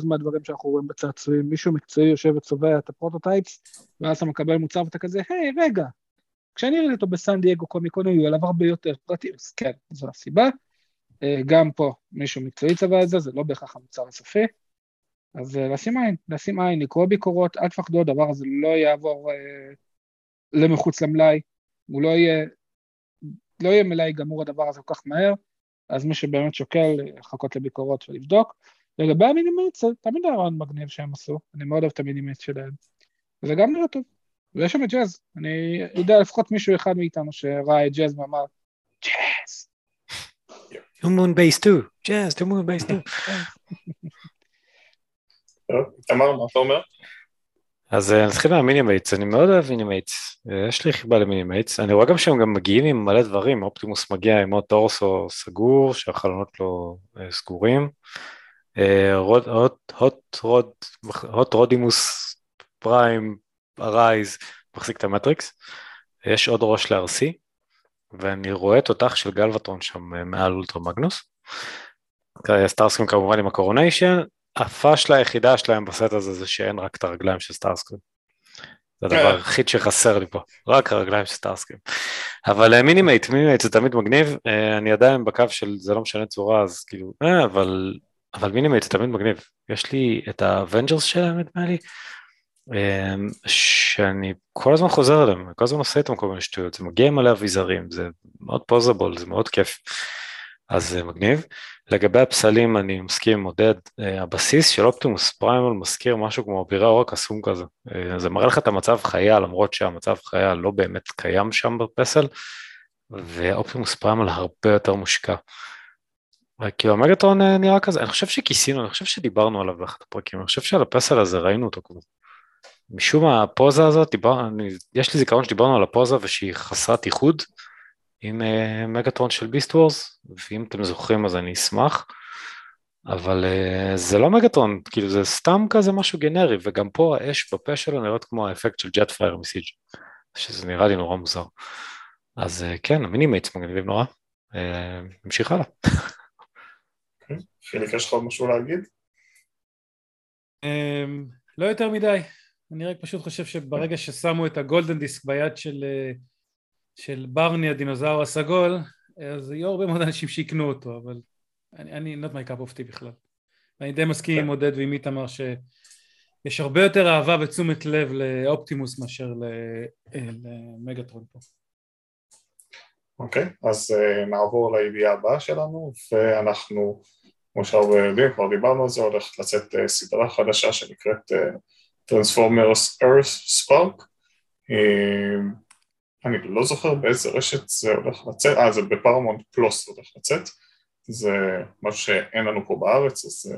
מהדברים שאנחנו רואים בצעצועים, מישהו מקצועי יושב וצובע את ה prototypes, ואז אתה מקבל מוצר ואתה כזה, היי, רגע, כשאני ראיתי אותו בסן דייגו Comic-Con היו עליו הרבה יותר פרטים, אז כן, זו הסיבה. אה, גם פה מישהו מקצועי צבע את זה, זה לא בהכרח המוצר הסופי. אז אה, לשים עין, לשים עין, לקרוא ביקורות, אל תפחדו, הדבר הזה לא יעבור אה, למחוץ למלאי, הוא לא יהיה, לא יהיה מלאי גמור הדבר הזה כל כך מהר, אז מי שבאמת שוקל, לחכות לביקורות ולבדוק. לגבי ה Minimate, זה תמיד היה רעיון מגניב שהם עשו, אני מאוד אוהב את ה Minimate שלהם. וזה גם נראה טוב. ויש שם את Jazz, אני יודע לפחות מישהו אחד מאיתנו שראה את ג'אז ואמר, ג'אז. To moon base 2, Jazz, to moon base 2. טוב, [LAUGHS] איתמר, מה אתה אומר? אז אה, נתחיל מה Minimates, אני מאוד אוהב Minimates, אה, יש לי חיבה ל Minimates, אני רואה גם שהם גם מגיעים עם מלא דברים, Optimus מגיע עם עוד torso סגור, שהחלונות לא אה, סגורים, Hot Rodimus Prime arise מחזיק את ה Matrix, יש עוד ראש ל-Arcee, ואני רואה תותח של Galvatron שם אה, מעל Ultra Magnus. Starscream כמובן עם ה coronation, הפאשלה היחידה שלהם בסט הזה זה שאין רק את הרגליים של Starscream. זה הדבר כן. היחיד שחסר לי פה, רק הרגליים של Starscream. אבל Minimate, Minimate זה תמיד מגניב, אה, אני עדיין בקו של זה לא משנה צורה, אז כאילו, אה, אבל, אבל Minimate זה תמיד מגניב. יש לי את ה Avengers שלהם, נדמה לי, אמ, שאני כל הזמן חוזר אליהם, כל הזמן עושה איתם כל מיני שטויות, זה מגיע עם מלא אביזרים, זה מאוד poseable, זה מאוד כיף, אז זה מגניב. לגבי הפסלים אני מסכים עם עודד, אה, הבסיס של Optimus Primal מזכיר משהו כמו אבירי אור הקסום כזה, אה, זה מראה לך את המצב חיה למרות שהמצב חיה לא באמת קיים שם בפסל, ו Optimus Primal הרבה יותר מושקע. כאילו המגטרון אה, נראה כזה, אני חושב שכיסינו, אני חושב שדיברנו עליו באחד הפרקים, אני חושב שעל הפסל הזה ראינו אותו כבר. משום הפוזה הזאת, דיבר, אני, יש לי זיכרון שדיברנו על הפוזה ושהיא חסרת איחוד עם uh, מגטרון של ביסט וורס, ואם אתם זוכרים אז אני אשמח, אבל uh, זה לא מגטרון, כאילו זה סתם כזה משהו גנרי, וגם פה האש בפה שלו נראית כמו האפקט של ג'ט פרייר מסיג', שזה נראה לי נורא מוזר. אז uh, כן, ה Minimates מגניבים נורא, uh, נמשיך הלאה. [LAUGHS] חיליק, יש לך עוד משהו להגיד? אמ, לא יותר מדי. אני רק פשוט חושב שברגע ששמו את ה golden disk ביד של, אה, של ברני הדינוזאור הסגול, אז יהיו הרבה מאוד אנשים שיקנו אותו, אבל אני, אני not my cup of tea בכלל. אני די מסכים עם עודד ועם איתמר שיש הרבה יותר אהבה ותשומת לב ל Optimus מאשר אה, למגטרון פה. אוקיי, אז uh, נעבור לידיעה הבאה שלנו, ואנחנו, כמו שהרבה יודעים, כבר דיברנו על זה, הולכת לצאת uh, סדרה חדשה שנקראת uh, Transformers Earth Spark, אני לא זוכר באיזה רשת זה הולך לצאת, אה זה בפרמונט פלוס הולך לצאת, זה משהו שאין לנו פה בארץ אז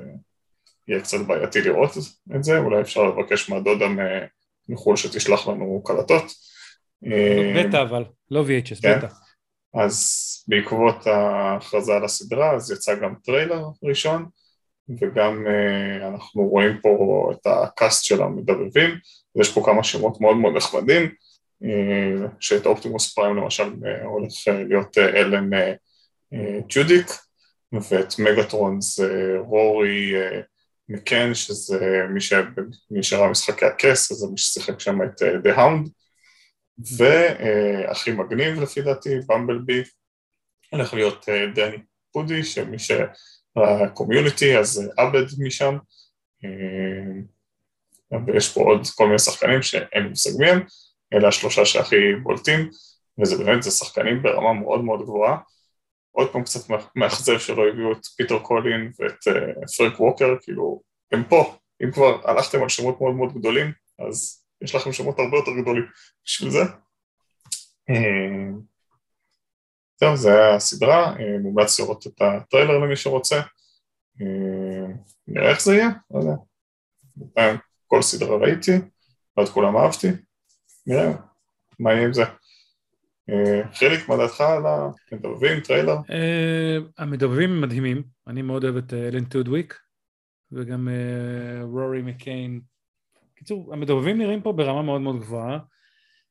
יהיה קצת בעייתי לראות את זה, אולי אפשר לבקש מהדודה מחו"ל שתשלח לנו קלטות. בטא אבל, לא VHS, כן? בטא. אז בעקבות ההכרזה על הסדרה אז יצא גם טריילר ראשון וגם uh, אנחנו רואים פה את הקאסט של המדבבים, ויש פה כמה שמות מאוד מאוד נחמדים, uh, שאת אופטימוס פריים למשל uh, הולך להיות אלן טודיק, ואת מגטרון זה רורי מקן, שזה מי, ש... מי שראה משחקי הכס, אז זה מי ששיחק שם את The Hound, והכי מגניב לפי דעתי, במבלבי, הולך להיות uh, דני פודי, שמי ש... ה Community, אז עבד משם, אה, ויש פה עוד כל מיני שחקנים שאין מושג מהם, אלה השלושה שהכי בולטים, וזה באמת, זה שחקנים ברמה מאוד מאוד גבוהה. עוד פעם קצת מאכזב שלא הביאו את פיטר קולין ואת פרק ווקר, כאילו, הם פה, אם כבר הלכתם על שמות מאוד מאוד גדולים, אז יש לכם שמות הרבה יותר גדולים בשביל זה. אה, זהו, זה היה הסדרה, אה, מומלץ לראות את הטריילר למי שרוצה, אה, נראה איך זה יהיה, לא יודע, כל סדרה ראיתי, לא את כולם אהבתי, נראה מה יהיה עם זה. חיליק, מה דעתך על המדובבים, טריילר? המדובבים מדהימים, אני מאוד אוהב את אלן טודיק וגם רורי מקן. בקיצור, המדובבים נראים פה ברמה מאוד מאוד גבוהה,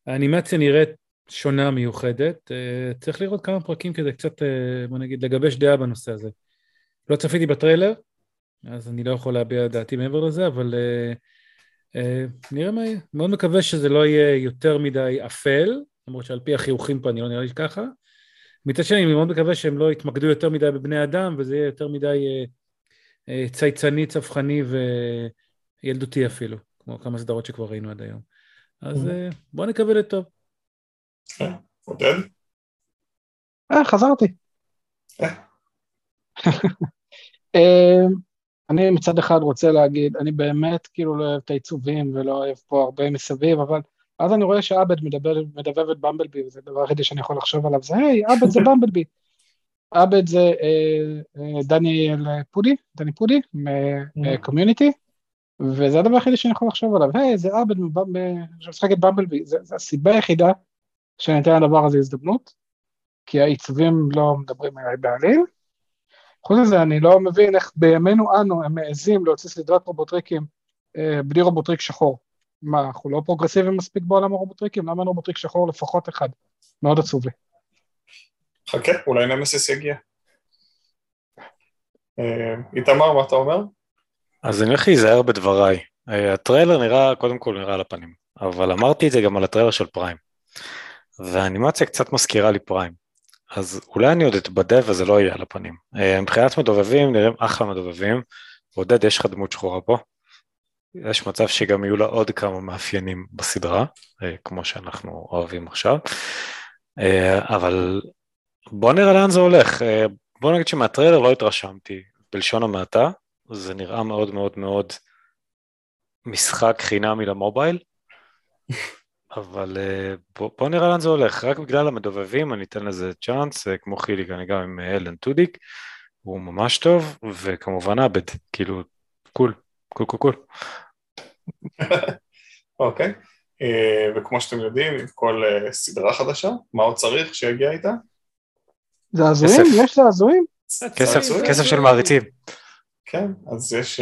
האנימציה נראית שונה מיוחדת, uh, צריך לראות כמה פרקים כדי קצת, uh, בוא נגיד, לגבש דעה בנושא הזה. לא צפיתי בטריילר, אז אני לא יכול להביע דעתי מעבר לזה, אבל uh, נראה מה יהיה. מאוד מקווה שזה לא יהיה יותר מדי אפל, למרות שעל פי החיוכים פה אני לא נראה לי ככה. מצד שני, אני מאוד מקווה שהם לא יתמקדו יותר מדי בבני אדם, וזה יהיה יותר מדי אה, אה, צייצני, צווחני וילדותי אפילו, כמו כמה סדרות שכבר ראינו עד היום. אז אה, בואו נקווה לטוב. כן. עודד? אה, חזרתי. אה. [LAUGHS] אה, אני מצד אחד רוצה להגיד, אני באמת כאילו לא אוהב את העיצובים ולא אוהב פה הרבה מסביב, אבל אז אני רואה שעבד מדבר, מדבב את במבלבי, וזה הדבר היחידי שאני יכול לחשוב עליו, זה היי, עבד זה במבלבי. [LAUGHS] עבד זה אה, אה, דניאל פודי, דני פודי, מקומיוניטי, וזה הדבר היחידי שאני יכול לחשוב עליו, היי, זה עבד שמשחק את במבלבי, זה הסיבה היחידה שאני אתן לדבר הזה הזדמנות, כי העיצובים לא מדברים אליי בעליל. חוץ מזה, אני לא מבין איך בימינו אנו הם מעזים להוציא סדרת רובוטריקים אה, בלי רובוטריק שחור. מה, אנחנו לא פרוגרסיביים מספיק בעולם הרובוטריקים? למה אין רובוטריק שחור לפחות אחד? מאוד עצוב לי. חכה, אולי נמסיס יגיע. אה, איתמר, מה אתה אומר? אז אני הולך להיזהר בדבריי. אה, הטריילר נראה, קודם כל נראה על הפנים, אבל אמרתי את זה גם על הטריילר של פריים. והאנימציה קצת מזכירה לי פריים. אז אולי אני עוד אתבדה וזה לא יהיה על הפנים. אה, מבחינת מדובבים נראים אחלה מדובבים. עודד, יש לך דמות שחורה פה? יש מצב שגם יהיו לה עוד כמה מאפיינים בסדרה, אה, כמו שאנחנו אוהבים עכשיו. אבל בוא נראה לאן זה הולך. בוא נגיד שמהטריילר לא התרשמתי, בלשון המעטה. זה נראה מאוד מאוד מאוד משחק חינמי למובייל. [LAUGHS] אבל אה, בוא, בוא נראה לאן זה הולך, רק בגלל המדובבים אני אתן לזה צ'אנס, אה, כמו חיליק אני גם עם אה, אלן טודיק, הוא ממש טוב, וכמובן עבד, כאילו, cool, cool cool cool. [LAUGHS] אוקיי, וכמו שאתם יודעים, עם כל סדרה חדשה, מה עוד צריך שיגיע איתה? זעזועים? יש זעזועים? כסף, כסף של מעריצים. כן, אז יש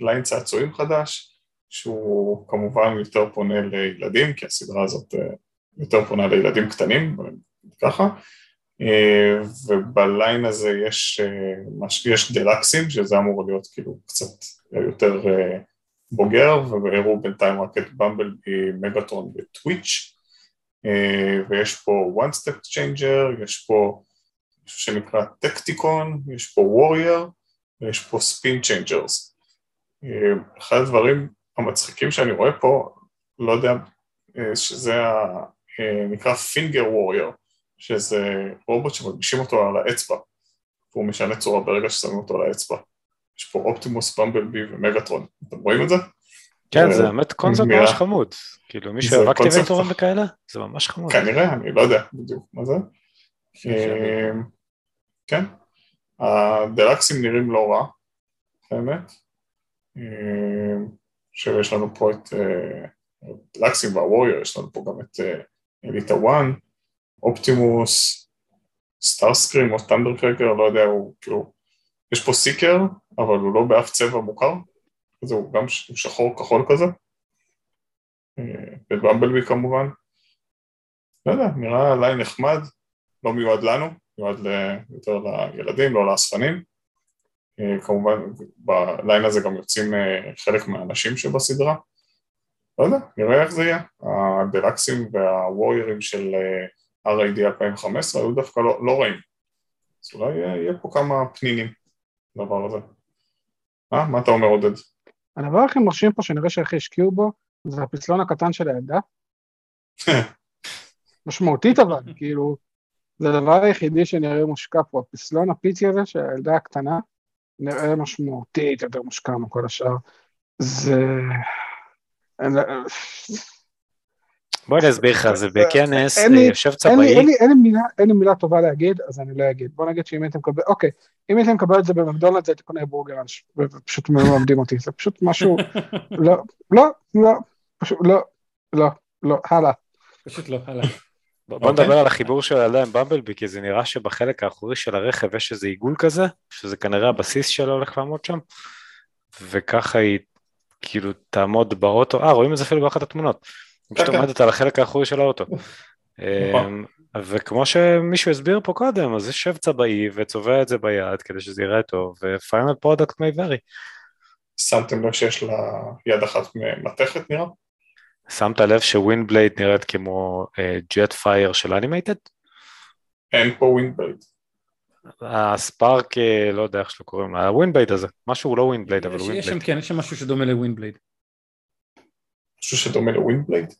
ליין צעצועים חדש, שהוא כמובן יותר פונה לילדים, כי הסדרה הזאת אה, יותר פונה לילדים קטנים, ככה, אה, ובליין הזה יש, אה, יש דלקסים, שזה אמור להיות כאילו קצת יותר בוגר, והראו בינתיים רק את במבל מגאטרון וטוויץ', ויש פה one step changer, יש פה משהו שנקרא טקטיקון, יש פה warrior, ויש פה spin changers. אחד הדברים המצחיקים שאני רואה פה, לא יודע, אה, שזה ה... אה, נקרא פינגר ווריור, שזה רובוט שמלבישים אותו על האצבע, והוא משנה צורה ברגע ששמים אותו על האצבע. יש פה אופטימוס, במבלבי ומגטרון, אתם רואים את זה? כן, זה באמת קונספט ממש חמוד. כאילו מי שאוהב אקטיבייטורים וכאלה, זה ממש חמוד. כנראה, אני לא יודע בדיוק מה זה. אה, כן, הדלקסים נראים לא רע, האמת. עכשיו יש לנו פה דלקסים וה Warrior, יש לנו פה גם את אליטה 1, אופטימוס, סטארסקרים או ת'אנדרקרקר, לא יודע, הוא כאילו, יש פה סיקר, אבל הוא לא באף צבע מוכר, אז הוא גם שחור כחול כזה, ובמבלבי כמובן, לא יודע, נראה ליין נחמד, לא מיועד לנו, מיועד יותר לילדים, לא לאספנים, אה, כמובן בליין הזה גם יוצאים אה, חלק מהאנשים שבסדרה. לא יודע, נראה איך זה יהיה. הדלקסים והווריירים של אה, RID 2015 היו דווקא לא, לא רעים. אז אולי יהיה פה כמה פנינים לדבר הזה. אה? מה אתה אומר עודד? הדבר הכי מרשים פה שנראה שאיך השקיעו בו זה הפסלון הקטן של הילדה [LAUGHS] משמעותית אבל, כאילו זה הדבר היחידי שנראה מושקע פה, הפסלון הפיצי הזה של הילדה הקטנה נראה משמעותית יותר מושקע מכל השאר. זה... בוא אני אסביר לך, זה בכנס, יושב צבאי. אין לי מילה טובה להגיד, אז אני לא אגיד. בוא נגיד שאם הייתם מקבל, אוקיי, אם הייתם מקבל את זה במקדונלדס, הייתי קונה בורגראנץ', ופשוט מלמדים אותי, זה פשוט משהו, [LAUGHS] לא, לא, לא, פשוט לא, לא, לא, הלאה. פשוט לא, הלאה. בוא okay. אוקיי. נדבר על החיבור של הילדה עם במבלבי, כי זה נראה שבחלק האחורי של הרכב יש איזה עיגול כזה, שזה כנראה הבסיס שלה הולך לעמוד שם, וככה היא כאילו תעמוד באוטו, אה רואים את זה אפילו באחת התמונות, היא פשוט עומדת על החלק האחורי של האוטו. אמ, וכמו שמישהו הסביר פה קודם, אז יושב צבעי וצובע את זה ביד כדי שזה יראה טוב, ו-final product may vary. שמתם לב שיש לה יד אחת מתכת נראה? שמת לב שווינדבלייד נראית כמו ג'טפייר של אנימייטד? אין פה ווינדבלייד. הספארק, אה, לא יודע איך שלא קוראים לה, הווינדבלייד הזה, משהו לא ווינדבלייד, אבל יש- יש שם, ווינדבלייד. כן, יש שם משהו שדומה לווינדבלייד. משהו שדומה לווינדבלייד?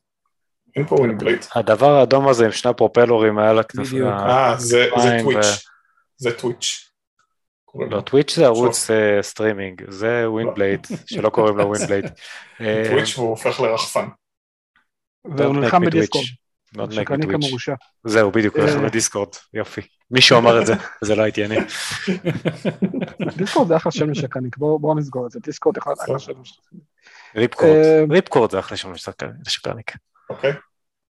אין פה ווינדבלייד. הדבר האדום הזה עם שני הפרופלרים היה לכנף... בדיוק. אה, זה טוויץ'. זה טוויץ'. לא. טוויץ' זה ערוץ אה, סטרימינג, זה ווינדבלייד, שלא קוראים לו ווינדבלייד. אה, טוויץ' והוא הופך לרחפן. והוא נלחם בדיסקורד. Twitch. המרושע. זהו, בדיוק, הוא אה. בדיסקורד, יופי. מישהו אמר את זה, [LAUGHS] זה לא הייתי אני. [LAUGHS] דיסקורד זה אחלה שם לשקרניק, בואו נסגור את זה. דיסקורד יכול להיות אחלה שם. ריפקורד, אה. ריפקורד זה אחלה שם לשקרניק. אוקיי?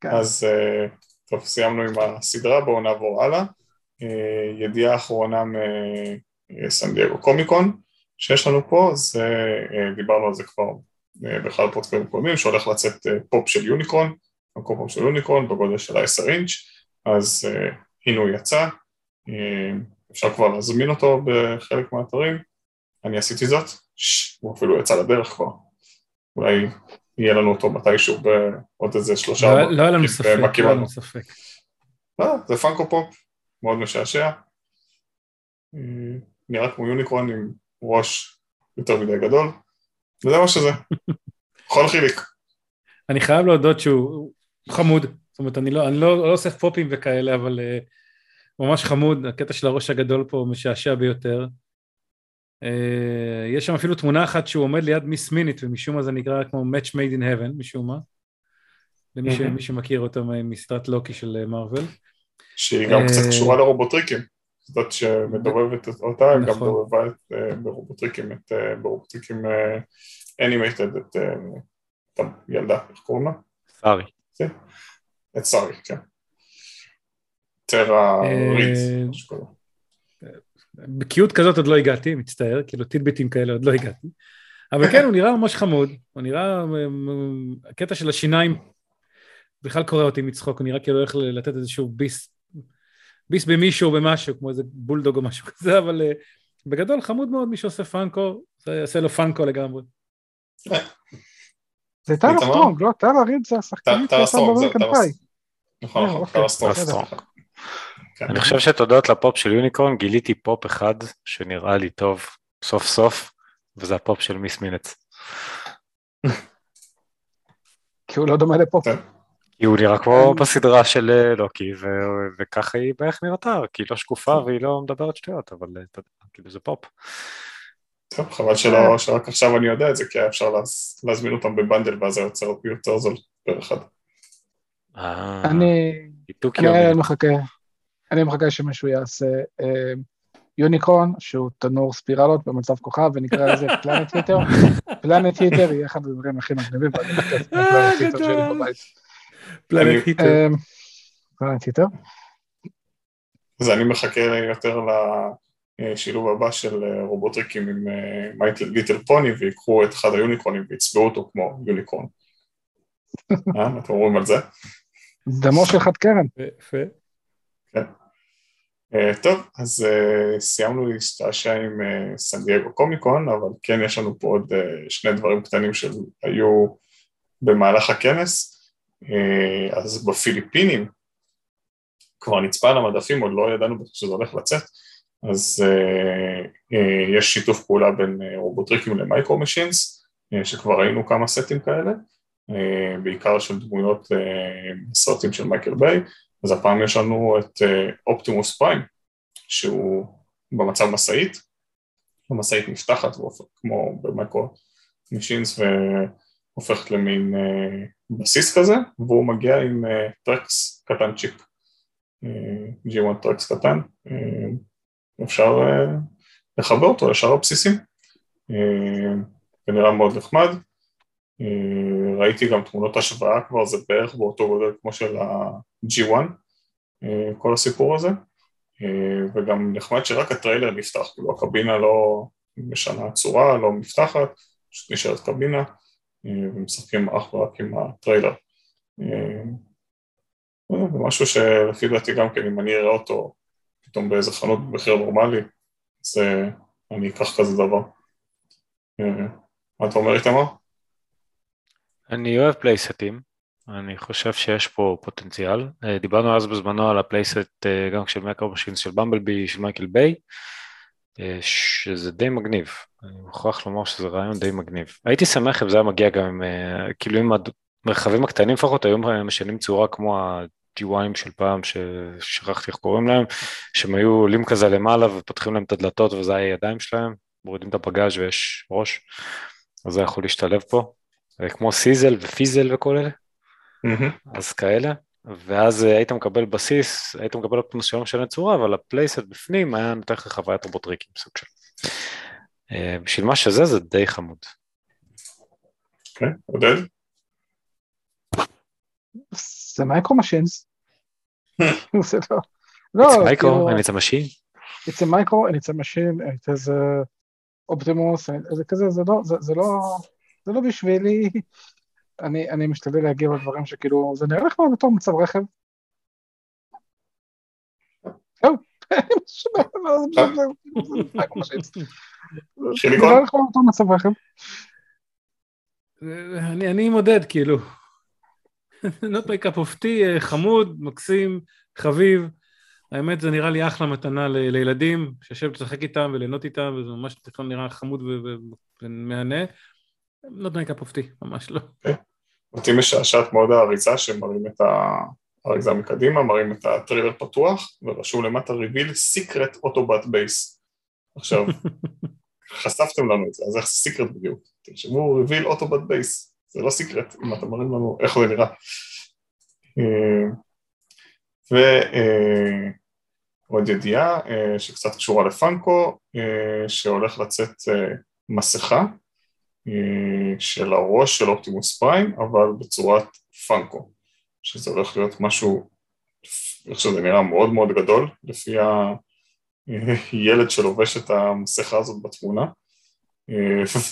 כן. אז אה, טוב, סיימנו עם הסדרה, בואו נעבור הלאה. אה, ידיעה אחרונה מסן דייגו קומיקון שיש לנו פה, זה, אה, דיברנו על זה כבר באחד הפודקאסטים הקודמים, שהולך לצאת אה, פופ של יוניקרון, מקום פופ של יוניקרון בגודל של 10 אינץ', אז אה, הנה הוא יצא, אה, אפשר כבר להזמין אותו בחלק מהאתרים, אני עשיתי זאת, הוא אפילו יצא לדרך כבר, אולי יהיה לנו אותו מתישהו בעוד איזה שלושה... לא לא היה לנו ספק, לא היה. לנו ספק. לא, זה פאנקו פופ, מאוד משעשע. אה, נראה כמו יוניקרון עם ראש יותר מדי גדול, וזה מה שזה. יכול חיליק. אני חייב להודות שהוא חמוד, זאת אומרת, אני לא, אני לא, לא אוסף פופים וכאלה, אבל uh, ממש חמוד, הקטע של הראש הגדול פה משעשע ביותר. Uh, יש שם אפילו תמונה אחת שהוא עומד ליד מיס מינית, ומשום מה זה נקרא כמו Match Made in Heaven, משום מה. למי ש-. מי שמכיר אותו מסדרת לוקי של אה, מארוול. שהיא גם אה, קצת קשורה לרובוטריקים. זאת שמדובבת אותה, היא גם נכון. דובבה את, אה, ברובוטריקים, את, אה, ברובוטריקים אנימייטד, את אה, את הילדה, איך קוראים לה? סארי. את סארי, כן. טרה ריד, משהו כזה. בקיאות כזאת עוד לא הגעתי, מצטער, כאילו טידביטים כאלה עוד לא הגעתי. אבל כן, הוא נראה ממש חמוד, הוא נראה, הקטע של השיניים בכלל קורע אותי מצחוק, הוא נראה כאילו הולך לתת איזשהו ביס, ביס במישהו או במשהו, כמו איזה בולדוג או משהו כזה, אבל אה, בגדול חמוד מאוד מי שעושה פאנקו, זה יעשה לו פאנקו לגמרי. זה טרה? סטרונג, לא? טרה ריד זה השחקנית באמריקן טרה פאי. נכון, אה, נכון, אוקיי. טרה סטרונג. כן. אני חושב שתודות לפופ של יוניקורן גיליתי פופ אחד שנראה לי טוב סוף סוף, וזה הפופ של מיס מינטס. כי הוא לא דומה לפופ. כן. כי הוא נראה כמו בסדרה של אה, לוקי, ו- וככה היא בערך נראתה, כי היא לא שקופה והיא לא מדברת שטויות, אבל אה, אתה יודע, כאילו זה פופ. טוב, חבל שלא, שרק עכשיו אני יודע את זה, כי היה אפשר להז- להזמין אותם ב bundle ואז היה יוצא יותר זול פר אחד. אה, אני. מחכה, אני מחכה שמישהו יעשה אה, יוניקורן, שהוא תנור ספירלות במצב כוכב, ונקרא לזה planet heater. planet heater יהיה אחד הדברים הכי מגניבים, ואני מחכה את ה planet heater שלי בבית. planet eater. אה, planet eater. אז אני מחכה יותר לשילוב הבא של אה, רובוטריקים עם אה, My Little Pony ויקחו את אחד היוניקורנים ויצבעו אותו כמו יוניקרון. [LAUGHS] אה, מה אתם אומרים על זה? דמו של חד קרן. יפה. אה, טוב, אז סיימנו להשתעשע עם סן דייגו קומיקון, אבל כן יש לנו פה עוד שני דברים קטנים שהיו במהלך הכנס. אה, אז בפיליפינים כבר נצפה על המדפים, עוד לא ידענו שזה הולך לצאת, אז אה, אה, יש שיתוף פעולה בין אה, רובוטריקים ל Micro Machines, אה, שכבר ראינו כמה סטים כאלה, אה, בעיקר של דמויות אה, סרטים של מייקל ביי, אז הפעם יש לנו את אופטימוס פריים, שהוא במצב משאית, המשאית נפתחת כמו ב Micro Machines והופכת למין אה, בסיס כזה, והוא מגיע עם אה, Tracks קטנצ'יק, אה, G1 Tracks קטן, אה, אפשר לחבר אותו לשאר הבסיסים, זה נראה מאוד נחמד, ראיתי גם תמונות השוואה כבר, זה בערך באותו גודל כמו של ה-G1, אה, כל הסיפור הזה, וגם נחמד שרק הטריילר נפתח, כאילו הקבינה לא משנה צורה, לא נפתחת, פשוט נשארת קבינה, ומשחקים אך ורק עם הטריילר. אה, זה משהו שלפי דעתי גם כן, אם אני אראה אותו פתאום באיזה חנות במחיר נורמלי, אז אה, אני אקח כזה דבר. אה, מה אתה אומר איתמר? אני אוהב פלייסטים, אני חושב שיש פה פוטנציאל. אה, דיברנו אז בזמנו על הפלייסט אה, גם של מקרו משינס של במבלבי, של מייקל ביי, אה, שזה די מגניב. אני מוכרח לומר שזה רעיון די מגניב. הייתי שמח אם זה היה מגיע גם עם, כאילו אם המרחבים הקטנים לפחות היו משנים צורה כמו ה-GYים של פעם, ששכחתי איך קוראים להם, שהם היו עולים כזה למעלה ופותחים להם את הדלתות וזה היה הידיים שלהם, מורידים את הפגאז' ויש ראש, אז זה יכול להשתלב פה. כמו Sizzle ו Fizzle וכל אלה. אז כאלה, ואז אה, היית מקבל בסיס, היית מקבל עוד מסוים של צורה, אבל ה playset בפנים היה נותן לך חוויית רובוטריקים סוג של. אה, בשביל מה שזה זה די חמוד. כן, עודד? זה Micro Machines. [LAUGHS] זה לא... לא, it's micro כאילו- and it's a machine. It's a micro and it's a machine, it is a optimus, זה כזה, זה לא, זה לא, זה לא בשבילי, אני, אני משתדל להגיב על דברים שכאילו, זה נראה לך בתור מצב רכב. זהו, נראה לך בתור מצב רכב. אני מודד, כאילו. not my cup of tea, חמוד, מקסים, חביב. האמת זה נראה לי אחלה מתנה לילדים, שיושב לשחק איתם וליהנות איתם, וזה ממש נראה חמוד ומהנה. not my cup of tea, ממש לא. אותי משעשעת מאוד האריזה שמראים את האריזה מקדימה, מראים את הטריילר פתוח, ורשום למטה reveal secret autobot base. עכשיו, [LAUGHS] חשפתם לנו את זה, אז איך זה סיקרט בדיוק? תרשמו reveal autobot base, זה לא סיקרט, אם אתם מראים לנו איך זה נראה. אה, ועוד אה, ידיעה אה, שקצת קשורה לפאנקו, שהולך לצאת מסכה של הראש של אופטימוס פריים, אבל בצורת פאנקו, שזה הולך להיות משהו, איך שזה נראה מאוד מאוד גדול, לפי הילד שלובש את המסכה הזאת בתמונה,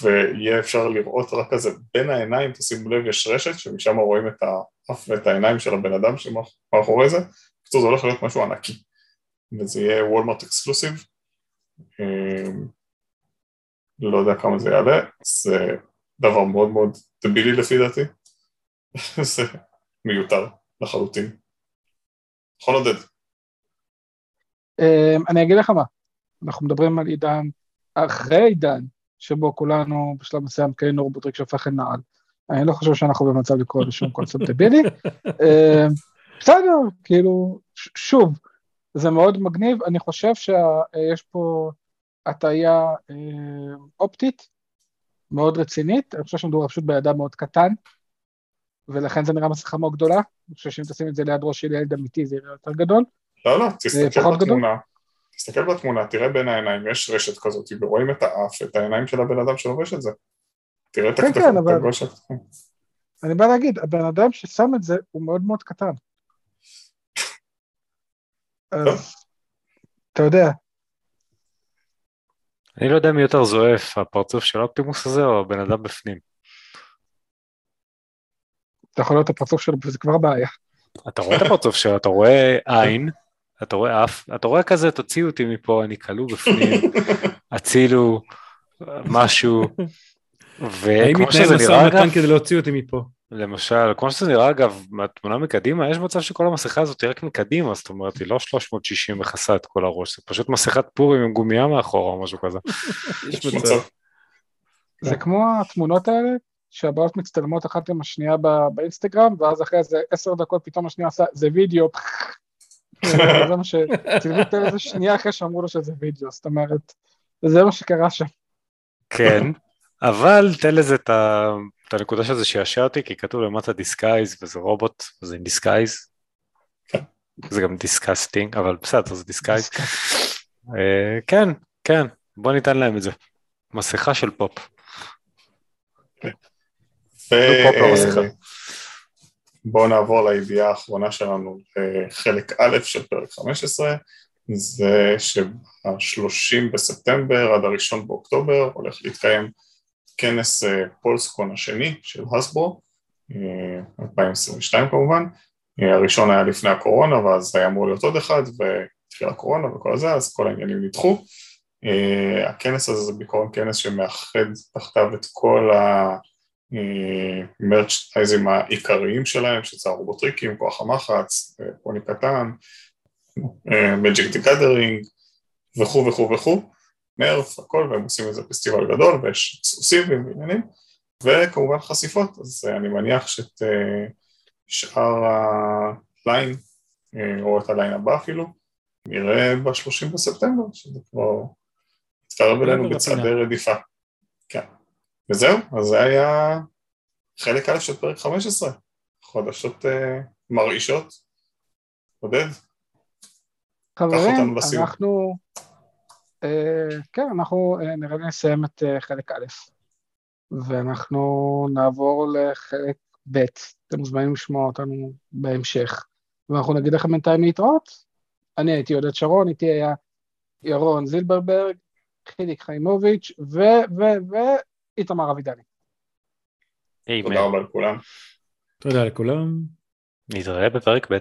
ויהיה אפשר לראות רק כזה בין העיניים, תשימו לב, יש רשת שמשם רואים את האף ואת העיניים של הבן אדם שמאחורי זה, בקיצור זה הולך להיות משהו ענקי, וזה יהיה Walmart exclusive. לא יודע כמה זה יעלה, זה דבר מאוד מאוד דבילי לפי דעתי, [LAUGHS] זה מיותר לחלוטין. נכון עודד? אמ, אני אגיד לך מה, אנחנו מדברים על עידן, אחרי עידן, שבו כולנו בשלב מסוים קנינו רובוטריק שהופך לנעל. אני לא חושב שאנחנו במצב לקרוא לשום קונספט [LAUGHS] דבילי. אמ, בסדר, כאילו, שוב, זה מאוד מגניב, אני חושב שיש פה הטעיה אה, אופטית מאוד רצינית, אני חושב שמדובר פשוט בידע מאוד קטן, ולכן זה נראה מסכה מאוד גדולה, אני חושב שאם תשים את זה ליד ראש של ילד אמיתי זה יראה יותר גדול. לא, לא, תסתכל בתמונה, גדול. תסתכל בתמונה, תראה בין העיניים, יש רשת כזאת, ורואים את האף, את העיניים של הבן אדם שלובש את זה. תראה את כן, הכתפיים, כן, אבל... אני בא להגיד, הבן אדם ששם את זה הוא מאוד מאוד קטן. אז, אתה יודע, אני לא יודע מי יותר זועף, הפרצוף של אופטימוס הזה או הבן אדם בפנים. אתה יכול לראות את הפרצוף שלו, וזה כבר בעיה. אתה רואה את הפרצוף שלו, אתה רואה עין, אתה רואה אף, אתה רואה כזה, תוציאו אותי מפה, אני כלוא בפנים, הצילו, משהו, וכמו שזה נראה אגב... כדי להוציא אותי מפה. למשל, כמו שזה נראה אגב, מהתמונה מקדימה, יש מצב שכל המסכה הזאת היא רק מקדימה, זאת אומרת, היא לא 360 מכסה את כל הראש, זה פשוט מסכת פורים עם גומייה מאחורה או משהו כזה. [LAUGHS] יש מצב. זה כמו התמונות האלה, שהבעיות מצטלמות אחת עם השנייה באינסטגרם, ואז אחרי איזה עשר דקות פתאום השנייה עושה, זה וידאו, [LAUGHS] זה מה ש... צילמו את זה שנייה אחרי שאמרו לו שזה וידאו, זאת אומרת, זה מה שקרה שם. כן, אבל תן לזה את ה... את הנקודה של זה שעשע אותי, כי כתוב למטה disguise וזה רובוט, וזה עם disguise. [LAUGHS] זה גם disgusting, אבל בסדר, זה disguise. אה, כן, כן, בוא ניתן להם את זה. מסכה של פופ. בואו נעבור לידיעה האחרונה שלנו, חלק א' של פרק 15, זה שה-30 בספטמבר עד ה-1 באוקטובר הולך להתקיים כנס אה, פולסקון השני של 2022 אה, כמובן, אה, הראשון היה לפני הקורונה ואז היה אמור להיות עוד אחד והתחילה הקורונה וכל זה, אז כל העניינים נדחו. הכנס הזה זה בעיקרון כנס שמאחד תחתיו את כל פרנצ'ייזים העיקריים שלהם, שזה הרובוטריקים, כוח המחץ, פוני קטן, Magic the Gathering וכו' וכו' וכו', Nerf, הכל, והם עושים איזה פסטיבל גדול ויש סוסים ועניינים, וכמובן חשיפות, אז אני מניח שאת שאר ה line, או את ה line הבא אפילו, נראה ב-30 בספטמבר, שזה כבר יתקרב אלינו בצעדי רדיפה. כן. וזהו, אז זה היה חלק א' של פרק 15, חדשות מרעישות. עודד? חברים, אנחנו, כן, אנחנו uh, נראה לי נסיים את uh, חלק א', ואנחנו נעבור לחלק ב', אתם מוזמנים לשמוע אותנו בהמשך, ואנחנו נגיד לכם בינתיים להתראות. אני הייתי עודד שרון, איתי היה ירון זילברברג, חיליק חיימוביץ' ו... ו... ו... איתמר אבידני. תודה רבה לכולם. תודה לכולם. נתראה בפרק ב'.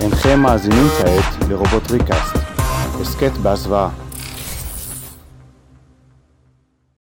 אינכם מאזינים כעת לרובוט ריקאסט, הסכת בהסוואה.